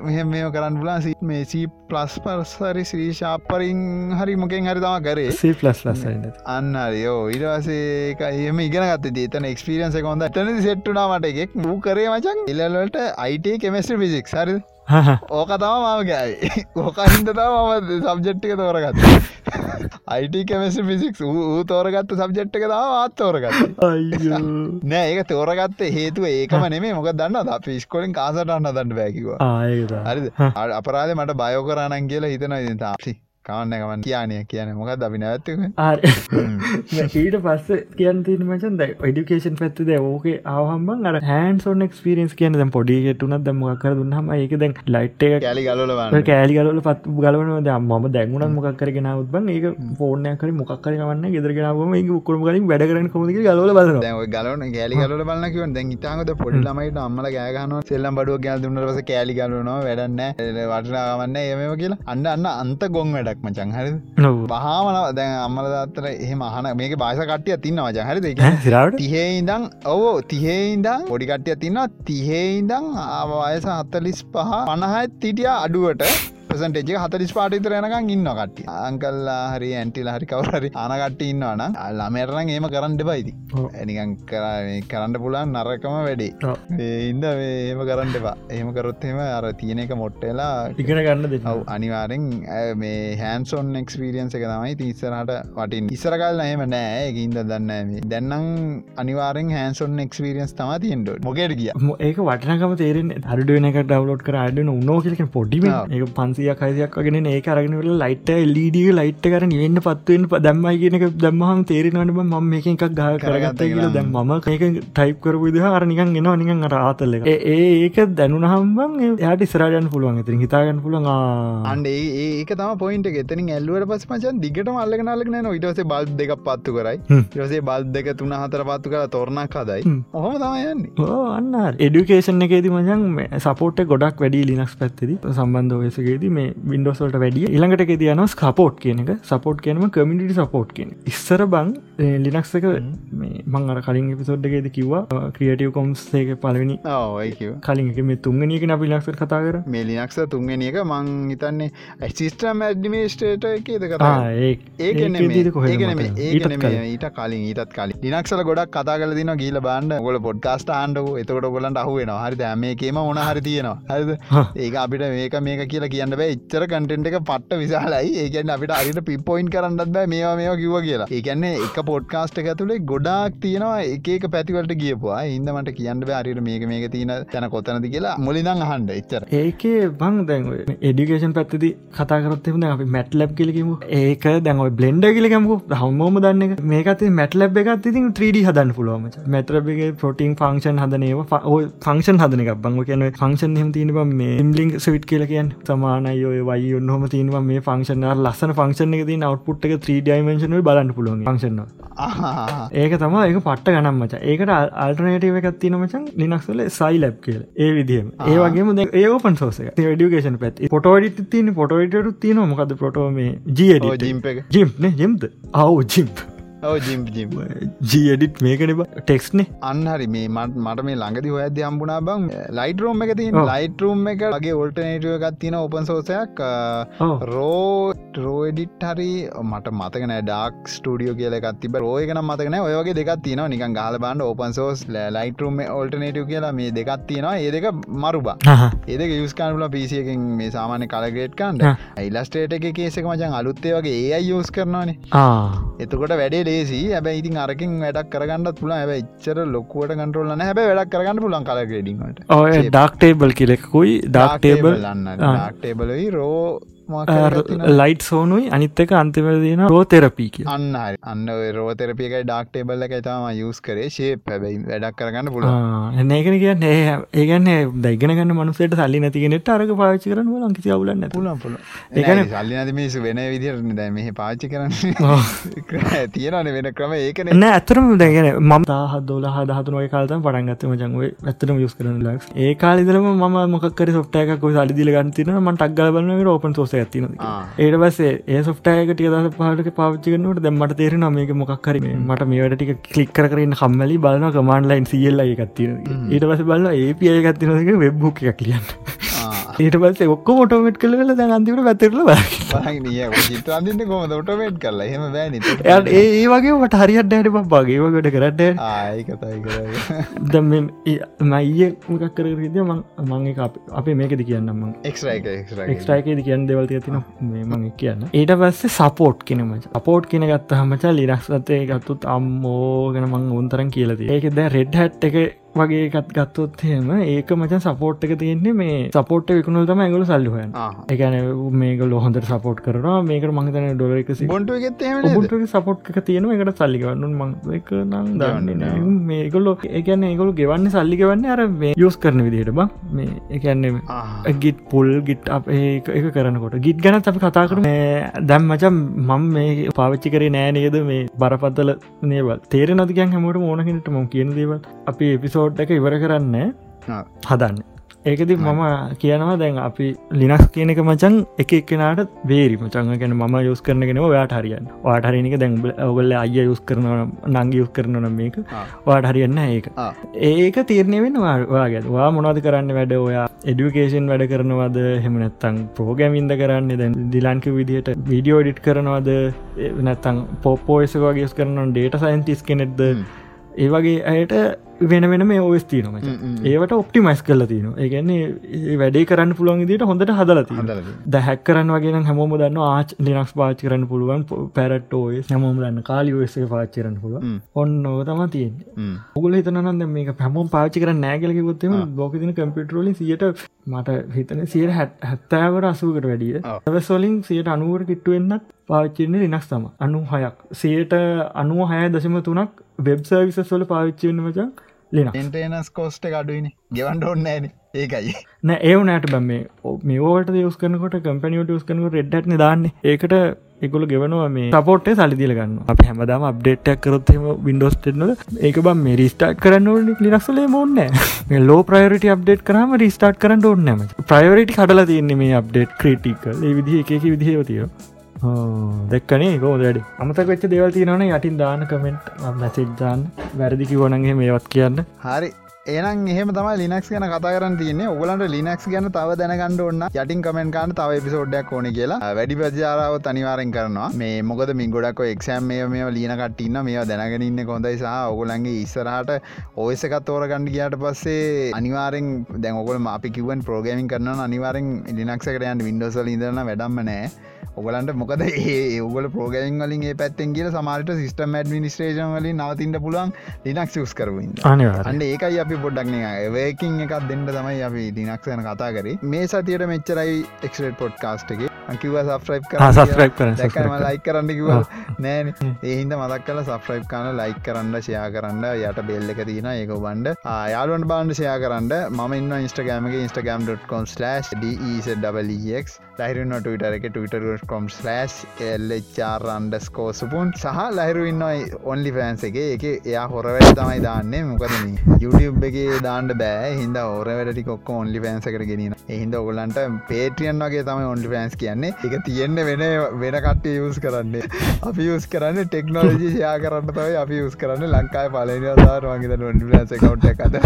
මෙහ මේ කරන්න පුලා සිත් මේ සී ප්ලස් පර්සරි ශ්‍රී ශාපරින් හරි මොකෙන් හරි තම කරේ. සී ප්ලස් ලස් අන්න යෝ ඉරවාසේ එහම ඉගෙනගත දේතන එක්ස්පිරියන්ස කොඳ තන සෙට්ටුනා මට එකෙක්. මූ කරේ මචන් ඉල්ලලට අයිට කෙමස්ට්‍ර පිසික් සරි ඕක තම මම ගෑයි ඕකහින්ද තම මම සබ්ජෙට්ටික තෝරගත්ත. අයිට කෙමස පිසික් වූ තෝරගත්ත සබ්ජෙට්ක තම ආත් තෝරගත්ත. නෑ ඒක තෝරගත්ත හේතුව ඒකම නෙමේ මොක දන්න අප ස්කොලින් කාසට අන්න දන්න බැකිව හරි අපරාධ මට බයෝ කරනන් කියලා හිතන තාපි කවන්න ගමන් කියනය කියන මොකක් අපි නැවත්තුක ඊට පස්ස කියන් තින මචන් ද ඩිකේෂන් පැත්තිද ඕකේ ආහම්බන් අර හැන් සොන් ක්ස්පිරන්ස් කියන දැ පොඩිගෙටුනත් දම කර දුන්නහම ඒක දැන් ලයිට් එක කෑලි ගලල කෑලි ගලල පත් ගලවන ම දැන්ගුණත් මොක්කරගෙන ුත්බන් ඒක ෆෝර්නය කර මොක්කර ගන්න ගෙදරගෙනම ඒ උකරම කලින් වැඩ කරන කොමති ගලල බල ගලන ගෑලි ගල බලන්නකිව දැන් ඉතාගත පොඩි ළමයිට අම්මල ගෑගන සෙල්ලම් බඩුව ගල් දුන්නට පස කෑලි ගලනවා වැඩන්න වටනාගමන්න ඒම කියලා. අන්න අන්න අන්ත ගොන් වැඩ වැඩක් මචන් හරි බහාමන දැන් අම්මල දත්තර එහ මහන මේක බාස කට්ටිය තින්න මචන් හරි සිරට තිහේ ඉදං ඔවෝ තිහේ ඉදං පොඩි කට්ටිය තින්න තිහේ ඉදං ආවයස හත්තලිස් පහ පණහත් තිටිය අඩුවට පසටේජ හතරිස් පාටිතර යනකං ඉන්න කට්ටිය. අංකල්ලා හරි ඇන්ටිල හරි කවරරි අනකට්ටි ඉන්නවන ළමරන ඒම කරන්න බයිති ඇනිකං කරන්න පුලන් නරකම වැඩේ. ඉන්ද ඒම කරන්න එපා. ඒම කරොත්හෙම අර තියෙන එක මොට්ටලා ඉගෙන ගන්න දෙ හව අනිවාරෙන් මේ හැන්සොන් එක්ස්පිරියන්ස එක තමයි තිස්සරට වටින් ඉස්සරකල් නයම නෑ. ඉන්ද දන්න දැන්නම් අනිවාරෙන් හැන්සොන් එක්ස්පිරියන්ස් තම තියෙන්ට මොකයට කිය? ඒක වටනකම තේරෙන් හරිඩුවන එක ඩවලෝඩ් කර අඩන උන්නෝකලක පොඩිම ඒ පන්සි සිය කයියක් වගෙන ඒ අරගෙනට ලයිට එල්ඩිය ලයිට් කරන වෙන්න පත්වෙන් දැම්මයි කියනක දැම්මහම තේරෙනට ම මේක එකක් ගහ කරගත්ත කියල. දැම් ම ඒක ටයිප් කර විදහ අරනිකන් ගෙන නිකන් අරාතල්ල ඒක දැනුනහම්බන් යාට ස්රාජන් පුළුවන්. ඇතින් හිතාගන්න පුළන් අන්ඩ ඒක තම පොයින්ට එතනින් ඇල්ලුවට පස් මචන් දිගට මල්ලක නලක න ඉටසේ බල් දෙක පත්තු කරයි. යසේ බල් දෙක තුන හතර පත්තු කර තොරණක් හදයි. ඔහොම තමයන්නේ අන්න එඩුකේෂන් එකේති මචන් සපෝට් ගොඩක් වැඩි ලිනක්ස් පැත්තති සම්බන්ධ ඔයසගේදී මේ වින්ඩෝසල්ට වැඩිය. ඉළඟට තියන ස්කපෝට් කියන එක. සපෝට් කියනම කමිටි සපෝට් කියන ඉස්සර බං ලිනක්ස් එක මං අර කලින් පිසෝඩ්ගේද කිව්වා ක්‍රියටව කොම්ස්ේක පලවෙනි කලින් මේ තුන්ගනියක අපි ලක්සර කතා කර මේ ලිනක්ස තුන්ගෙන එක මං හිතන්නේ ඇසිස්ටම් ඇඩ්මිස්ටේට එකේද කතා ඊට කලින් ඊටත් කලින්. ලිනක්සල ගොඩක් කතා කල දින ගීල බාන්න ගොල පොඩ්කාස්ට ආන්ඩක එතකොට ගොලන්ට අහුවෙන හරි මේකේම ඕන හරි තියෙනවා. හරිද? ඒක අපිට මේක මේක කියලා කියන්න බෑ ඉච්චර කටෙන්ට එක පට්ට විසාලයි ඒකන්න අපිට අරිට පිපොයින් කරන්නත් බෑ මේවා මේවා කිව කියලා. ඒකන්නේ එක පොඩ්කාස්ට ඇතුළේ ගොඩාක් තියෙනවා එක පැතිවලට කියපුවා ඉදමට කියන්න බෑරිට මේක මේක තියෙන තැන කොතනද කියලා. මුලිදං අහන්ඩ එච්චර. ඒකේ බං දැන් එඩිකේෂන් පැත්තිදි කතාකරත්ම අපි මැට් ලැබ් කිලකිමු ඒක දැන්ව බ්ලෙන්ඩ කිලකමු හම්මෝම දන්න මේකත මැට ලැබ් එකත් ඉතින් 3D හදන්න පුළුවම මැතරබගේ පොටින් ෆංක්ෂන් හදනව ෆංක්ෂන් හදන එකක්. බංව කියන ෆංක්ෂන් හෙම තින මේ ඉම්ලිින් සවිට් කියල කියන් සමාන නයි ඔය වයි ඔන්නහම තියනවා. මේ ෆංක්ෂන ලස්සන ෆංක්ෂන එක ති නවට්පුට් එක 3 ඩයිමේශන බලන්න පුළුවන් ෆංක්ෂන ඒක තම ඒක පට්ට ගනම් මච. ඒකට අල්ටනේටව එකත් තින මචන් ලිනක්සල සයි ලැබ් කියල. ඒ විදිහම. ඒ වගේම ඒ ඕපන් සෝස ඩියකේෂන් පැත් පොටෝඩි තින පොටෝඩට තියන මොකද පොටෝ මේ එක. ජිම්න ජිම්ද අව් ජිම්ප ඔව ජිම් ජිම්. ජීඩිට් මේකන ටෙක්ස්නේ අන්නහරි මේ මට මට මේ ළඟදි හොයද අම්බුණා බං ලයිට රෝම් එක තින ලයිට රූම් එක වගේ ඔල්ටනේටුව එකත් තියෙන ඔපන් සෝසයක් රෝ රෝඩිට් හරි මට මතකන ඩක් ස්ටඩියෝ කියල එකත් තිබ රෝයකන මතකන ඔයගේ දෙකත් තින නිකන් ගාල බන්ඩ ඔපන් සෝස් ලයිට රූම් ඔල්ටනේටව කියලා මේ දෙකත් තියෙනවා. ඒ දෙක මරුබා ඒදක යස්කානුල පිසියකින් මේ සාමාන්‍ය කලගේට් කන්ඩ ඉලස්ටේට එක කේසක මචන් අලුත්තේ වගේ ඒ යස් කරනවානේ. එතකොට වැඩේ ලේසි. ඇබ ඉතින් අරකින් වැඩක් කරගන්නත් පුල ඇබ ඉච්චර ලොකුවට කටරල්ලන හැබ වැඩක් කරගන්න පුලන් කලගේඩිට ඔය ඩක්ටේබල් කිලෙකුයි ඩක්ටේබල් ඩක්ටේබලයි රෝ ලයිට් සෝනුයි අනිත්තක අන්තිම දන රෝ තෙරපී කිය අන්න අන්න රෝතරපියක ඩක්ටේබල්ල එක තම යස් කරේ ශේ පැබයි වැඩක් කරගන්න පුල ඒකන කියන්න. ඒගන්න දැගන ගන්න මනුසට සල්ලි නැතිගෙනෙට අරක පාචි කරන ලං කිසි අවුලන්න පුල පුල ඒකන සල්ලි නැති මිසු වෙන විදිරන දැ මෙහ පාචි කරන්න. තියෙනන වෙන ක්‍රම ඒකන. එන්න ඇතරම දැගෙන මම දාහ දොල හදහතුනොය කාලතම පටන්ගත්තම ජංුව ඇතරම යස් කරන ලක් ඒ කාලිදරම ම මොකර සොට්ටයක සල්ලිදිල ගන්තින මට ක්ගලබන ඕපන් සෝස ඇතින ඒට පස්සේ ඒ සොට්ටයක ටිය දස පාට පාච්චිකනට දැමට තේර නමක මොක්කර මට මේවට ටික කලික් කරන්න කම්මලි බලන කමාන්ලයින් සියල්ල එකත්තින ඊට පස බල ඒපිය ගත්තිනක වෙබ්බුක් එක කියන්න ඊට පස්සේ ඔක්ක මොටෝමට් කල දැ අන්තිට පැතරල චිත්‍රන්දින්න කොම ොටමේට් කරලා? හෙම බෑන. ඒ වගේ. ට හරියට ඩට බගේ වගට කරට දැ මයිය මොකක් කරද මං මං අපේ මේකද කියන්නම එක්ස්ට්‍රයිකද කියන්න දෙවල් තින මං කියන්න ඊට පස්සේ සපෝට් කෙනම අපෝට් කෙන ගත්ත හමච ලිරක්සතය ගත්තුත් අම්මෝ ගැන මං උන්තරන් කියලද ඒක දැ රෙඩ් හැට් එක වගේ එකත් ගත්තොත්හෙම ඒක මචන් සපෝට් එක තියෙන්නේ මේ සපෝට් විකුණුල් තම ඇගුල සල්ලුහන් එකන මේක ලොහොඳ සපෝට් කරවා මේක මංතන ඩොල එක බොන්ට ට සපෝට් එක තියෙන එකට සල්ලිගවන්නු මං එක නම් දන්න මේගොල්ලො එකන ඒගොලු ගෙවන්න සල්ලිගවන්න අර මේ යස් කරන විදිහට බං. මේ එකන්නේ ගිත් පුල් ගිට් අප ඒක කරනකොට. ගිත් ගැන අපි කතා කරු දැම් මචම් මම මේ පාවිච්චි කරේ නෑ නේද? මේ බරපත්තල නේවල් තේර නතිකන් හැමෝට ඕනහිනට ම කියන දේවල්? අපි එපිසෝ එපිසෝඩ් එක ඉවර කරන්න හදන්න. ඒකති මම කියනවා දැන් අපි ලිනක්ස් කියන එක මචන් එක එක්කෙනට බේරි. මචංග ගැන ම යුස් කරනගෙන යාට හරියන්න. වාට හරිනික දැන් ඔගල්ල අය යුස් කරන නංග යුස් කරන නම් මේක. වාට හරියන්න ඒක. ඒක තීරණය වෙන වාගේ වා මොනද කරන්න වැඩ? ඔයා එඩිකේෂන් වැඩ කරනවද? හෙමනැත්තං පෝගැමින්ද කරන්න? දැන් දිලන්ක විදිහට විඩියෝ ඩිට් කරනවද? නැත්තං පොප්පෝයස වගේ යස් කරන ඩේට සයින්ටිස් කෙනෙක්ද ඒ වගේ ඇයට වෙන වෙන මේ ඔස් තියනම ඒවට ඔප්ටිමයිස් කල තියන ඒගැන්නේ වැඩේ කරන්න පුළුවන් දිට හොඳට හදලති දැහැක් කරන්න වගේ හැමෝම දන්න ආච් ලිනක්ස් පාච් කරන්න පුළුවන් පැරට ඔය හැමෝම දන්න කාලි ඔස්ස පාච්චරන්න පුළුව ඔන්න තම තියෙන් ඔගුල හිතනන්න මේක පැමෝම් පාචි කර නෑගලක ගොත්තම බෝකතින කම්පිටරෝලින් සියට මට හිතන සියට හැත්තෑවට අසුකට වැඩිය ඇවසෝලින් සියට අනුවට කිට්ටුවෙන්න්නත් පාච්චින්නේ ලිනක්ස් තම අනු හයක් සයට අනුව හය දශම තුනක් වෙබ් සර්විසස් වල පාවිච්චිවෙන්න මචන් ලින එන්ටනස් කෝස්ට අඩුවනි ගෙවන්ට ඔන්න ෑන. ඒකයි. නෑ ඒවනෑට බම මේෝට යස් කනකොට කම්පනියට යස් කනක රෙඩ්ඩන දාන්න. ඒකට එකුල ගෙවනවා මේ සපෝට්ේ සලිදිල ගන්න අප හැමදාම අප්ඩේට්ක් කරොත්ම වින්ඩෝස් ටෙන්නල ඒක බම් මේ රිස්ටාට් කරන්න ඕන ලිනක්සලේ මොන්න ලෝ ප්‍රයරට අප්ඩේට් කරම රිස්ටාට් කරන්න ඕන්නම ප්‍රයවරට කඩලා තියන්නේ මේ අප්ඩේට් ක්‍රටික ඒ විදි එක විදිහවතිය දෙක්කනේ ගෝ වැඩ. අමතක වෙච්ච දෙවල් තියනවන යටින් දාන කමෙන්ට් මැසිජ්ජාන් වැරදි කිවනගේ මේවත් කියන්න. හරි. ඒනම් එහෙම තම ලිනක්ස් ගැන කතා කරන්න තියන්නේ. ඔගලන්ට ලිනක්ස් ගැන තව දැනගන්න ඔන්න යටින් කමෙන්ට කාන්න තව පිසෝඩ්ඩක් ඕන කියලා. වැඩි ප්‍රජාරාව තනිවාරෙන් කරනවා. මේ මොකද මින් ගොඩක් එක්ෂෑම් මේ මේ ලියන කටන්න මේ දැනගෙනන්න කොඳයි සහ ඔගුලන්ගේ ඉස්සරහට ඔයස එකත් තෝර ගණඩ කියට පස්සේ අනිවාරෙන් දැන් ඔකොල අපි කිවන් ප්‍රෝගමින් කරන අනිවාරෙන් ලිනක්සකටයන් වින්ඩෝසල ඉදරන වැඩම්ම නෑ ඔගලන්ට මොකද ඒ ඔගල ප්‍රෝගයින් වලින් ඒ පැත්තෙන් කියල සමාරට සිස්ටම් ඇඩමිනිස්ට්‍රේෂන් වලින් නවතින්ට පුළුවන් ලිනක් ස් කරුවින් අන්න ඒකයි අපි පොඩ්ඩක්න ඒවකින් එකක් දෙන්න තමයි අපි දිනක්ෂයන කතා කරේ. මේ සතියට මෙච්චරයි එක්ට පොඩ් කාස්ට එක කිව සබ්‍රයි් සස්ක්‍රයිප් කරන දැකම ලයි කරන්න කිව නෑන ඒහින්ද මදක් කල සබ්‍රයි් කාන ලයි කරන්න ෂයා කරන්න යට බෙල්ල එක තින ඒක බන්ඩ යාලුවන් බාන්ඩ ෂයා කරන්න. ම ඉන්න ඉස්ටගෑමගේ ඉස්ටගම්.com ලහිරුන්න ටවිටර එක ටවිටරම් එල්චාර අන්ඩස් කෝසුපුන් සහ ලහිරු ඉන්න ඔන්ලි ෆෑන්ස එක. එක එයා හොරවැට තමයි දාන්නේ. මොකදන YouTube එක දාන්න බෑ. හිද ඕර වැඩටි කොක් ඔන්ලි ෆෑන්සකට ගෙනන එහින්ද ඔගලන්ට පේටියන් වගේ තම ඔන්ලි ෆෑන්ස් කියන්නේ. එක තියෙන්න්න වෙන වෙන කට්ටේ යස් කරන්නේ. අපි යස් කරන්න ටෙක්නෝජි ෂයා කරන්න තවයි අපි යස් කරන්න. ලංකායි පලනි අදාර වගේ ඔන්ලි ෆෑන්ස කවට් එකද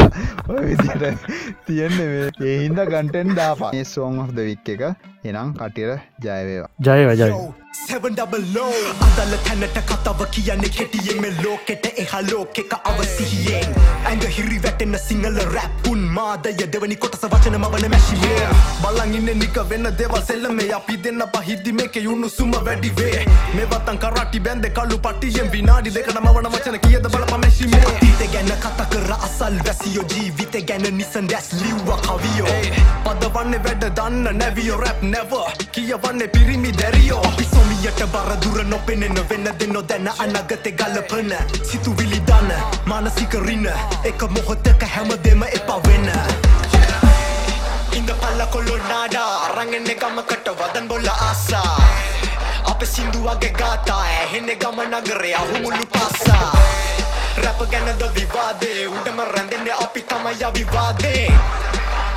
විදිට තියෙන්නේ ඒහින්ද ගන්ටෙන් දාපා ඒ සෝන් of the වික් එක එනම් කටියට ජයවේවා ජය වජයි සෙවන්ඩබලෝ අදල තැනට කතව කියන්නේ කෙටියෙම ලෝකෙට එහා ලෝකෙක අවසිහියෙන් ඇඟ හිරි වැටෙන සිංහල රැප්පුන් මාදය දෙවනි කොටස වචන මවන මැශිමේ බලංඉන්න නික වෙන්න දෙවල් සෙල්ලමේ. අපි දෙන්න පහිද්දි මේක යුුණු සුම වැඩිවේ මෙවත්තන් කරටි බැන්ද කල්ලු පටියෙන් විනාඩි දෙකට මවන වචන කියද බල පමැශිමේ ඊත ගැන කත කර අසල් වැසියෝ ජීවිත ගැන නිසන් දැස් ලිව්ව කවියෝ. පදවන්න වැඩ දන්න නැවියෝ රැප් නැව කියවන්නේ පිරිමි දැරියෝ. අපි සොමියට බරදුර නොපෙනෙන වෙන්න දෙන්න දැන අනගතෙ ගලපන සිතුවිලි දන්න මානසිකරින්න එක මොහොතක හැමදෙම එපා වෙන්න ඉඳ පල්ල කොල්ලො නාඩා රඟෙන්නෙ ගමකට වදන් බොල්ල ආසා. අප සිින්දුවගේ ගාතා ඇහෙනෙ ගම නගරේ අහුමුල්ලු පස්සා රැප ගැනද විවාදේ? උඩම රැඳෙන්න අපි තමයි විවාදේ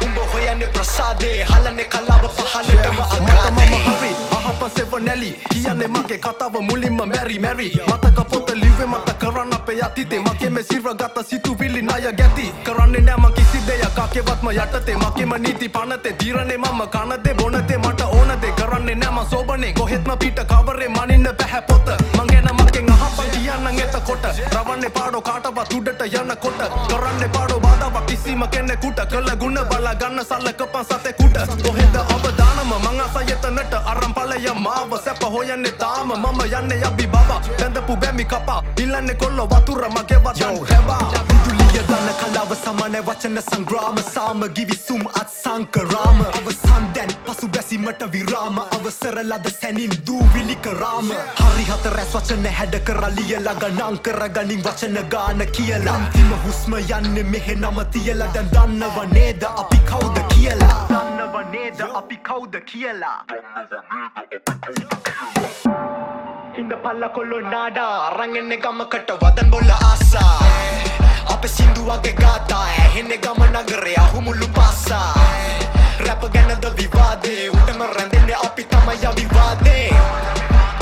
උඹ හොයන්න ප්‍රසාදේ හලන කලාව පහලටම අගාතම හරි අහප සෙව නැලි කියන්නේ මගේ කතාව මුලින්ම මැරි මැරි මතක පොත ලිවේ මත කරන්න අපේ අතිතේ මගේ මෙ සිර ගත සිතුවිලි ණය ගැති කරන්නේ නෑ මං කිසි දෙයක් කාකේවත්ම යටතේ මගේම නීති පනතේ තීරණේ මම කනදේ බොනදේ මට ඕනදේ කරන්නේ නෑ මං සෝබනේ කොහෙත්ම පිට කවරේ මනින්න බැහැ පොත මං ගැන මගෙන් අහපන් කියන්නම් එතකොට රවන්නේ පාඩෝ කාටවත් උඩට යනකොට කරන්නේ පාඩෝ බාධාවක් කිසිම කෙනෙකුට කළ ගුණ බලා ගන්න සල්ලකපන් සතෙකුට කොහෙද අවදානම මං අසයතනට අරම් පලය මාව සැප හොයන්නේ තාම මම යන්නේ යබි බබා බැඳපු බැමි කපා ඉල්ලන්නේ කොල්ල වතුර මගේ වචන් හැබා විදුලිය දන්න කලාව සමන වචන සංග්‍රාම සාම ගිවිසුම් අත් සංකරාම අවසන් දැන් පසු බැසීමට විරාම අවසර ලද සැනින් දූවිලි කරාම. හරි හත රැස් වචන හැඩ කරලියලා ගනං කරගනින් වචන ගාන කියලා. අන්තිම හුස්ම යන්න මෙහෙ නම තියලා. දැන් දන්නව නේද අපි කවුද කියලා? දන්නව නේද අපි කවුද කියලා? ඉඳ පල්ල කොල්ලො නාඩා රඟෙන්නෙ ගමකට. වදන් බොල්ල ආසා. අප සිින්දුවගේ ගාතා ඇහෙනෙ ගම නගරේ අහුමුල්ලු පස්සා රැප ගැනද විවාදේ? උටම රැඳෙන්නේ අපි තමයි විවාදේ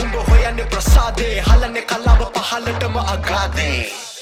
උඹ හොයන්නේ ප්‍රසාදේ හලන්නේ කලාව පහලටම අගාදේ.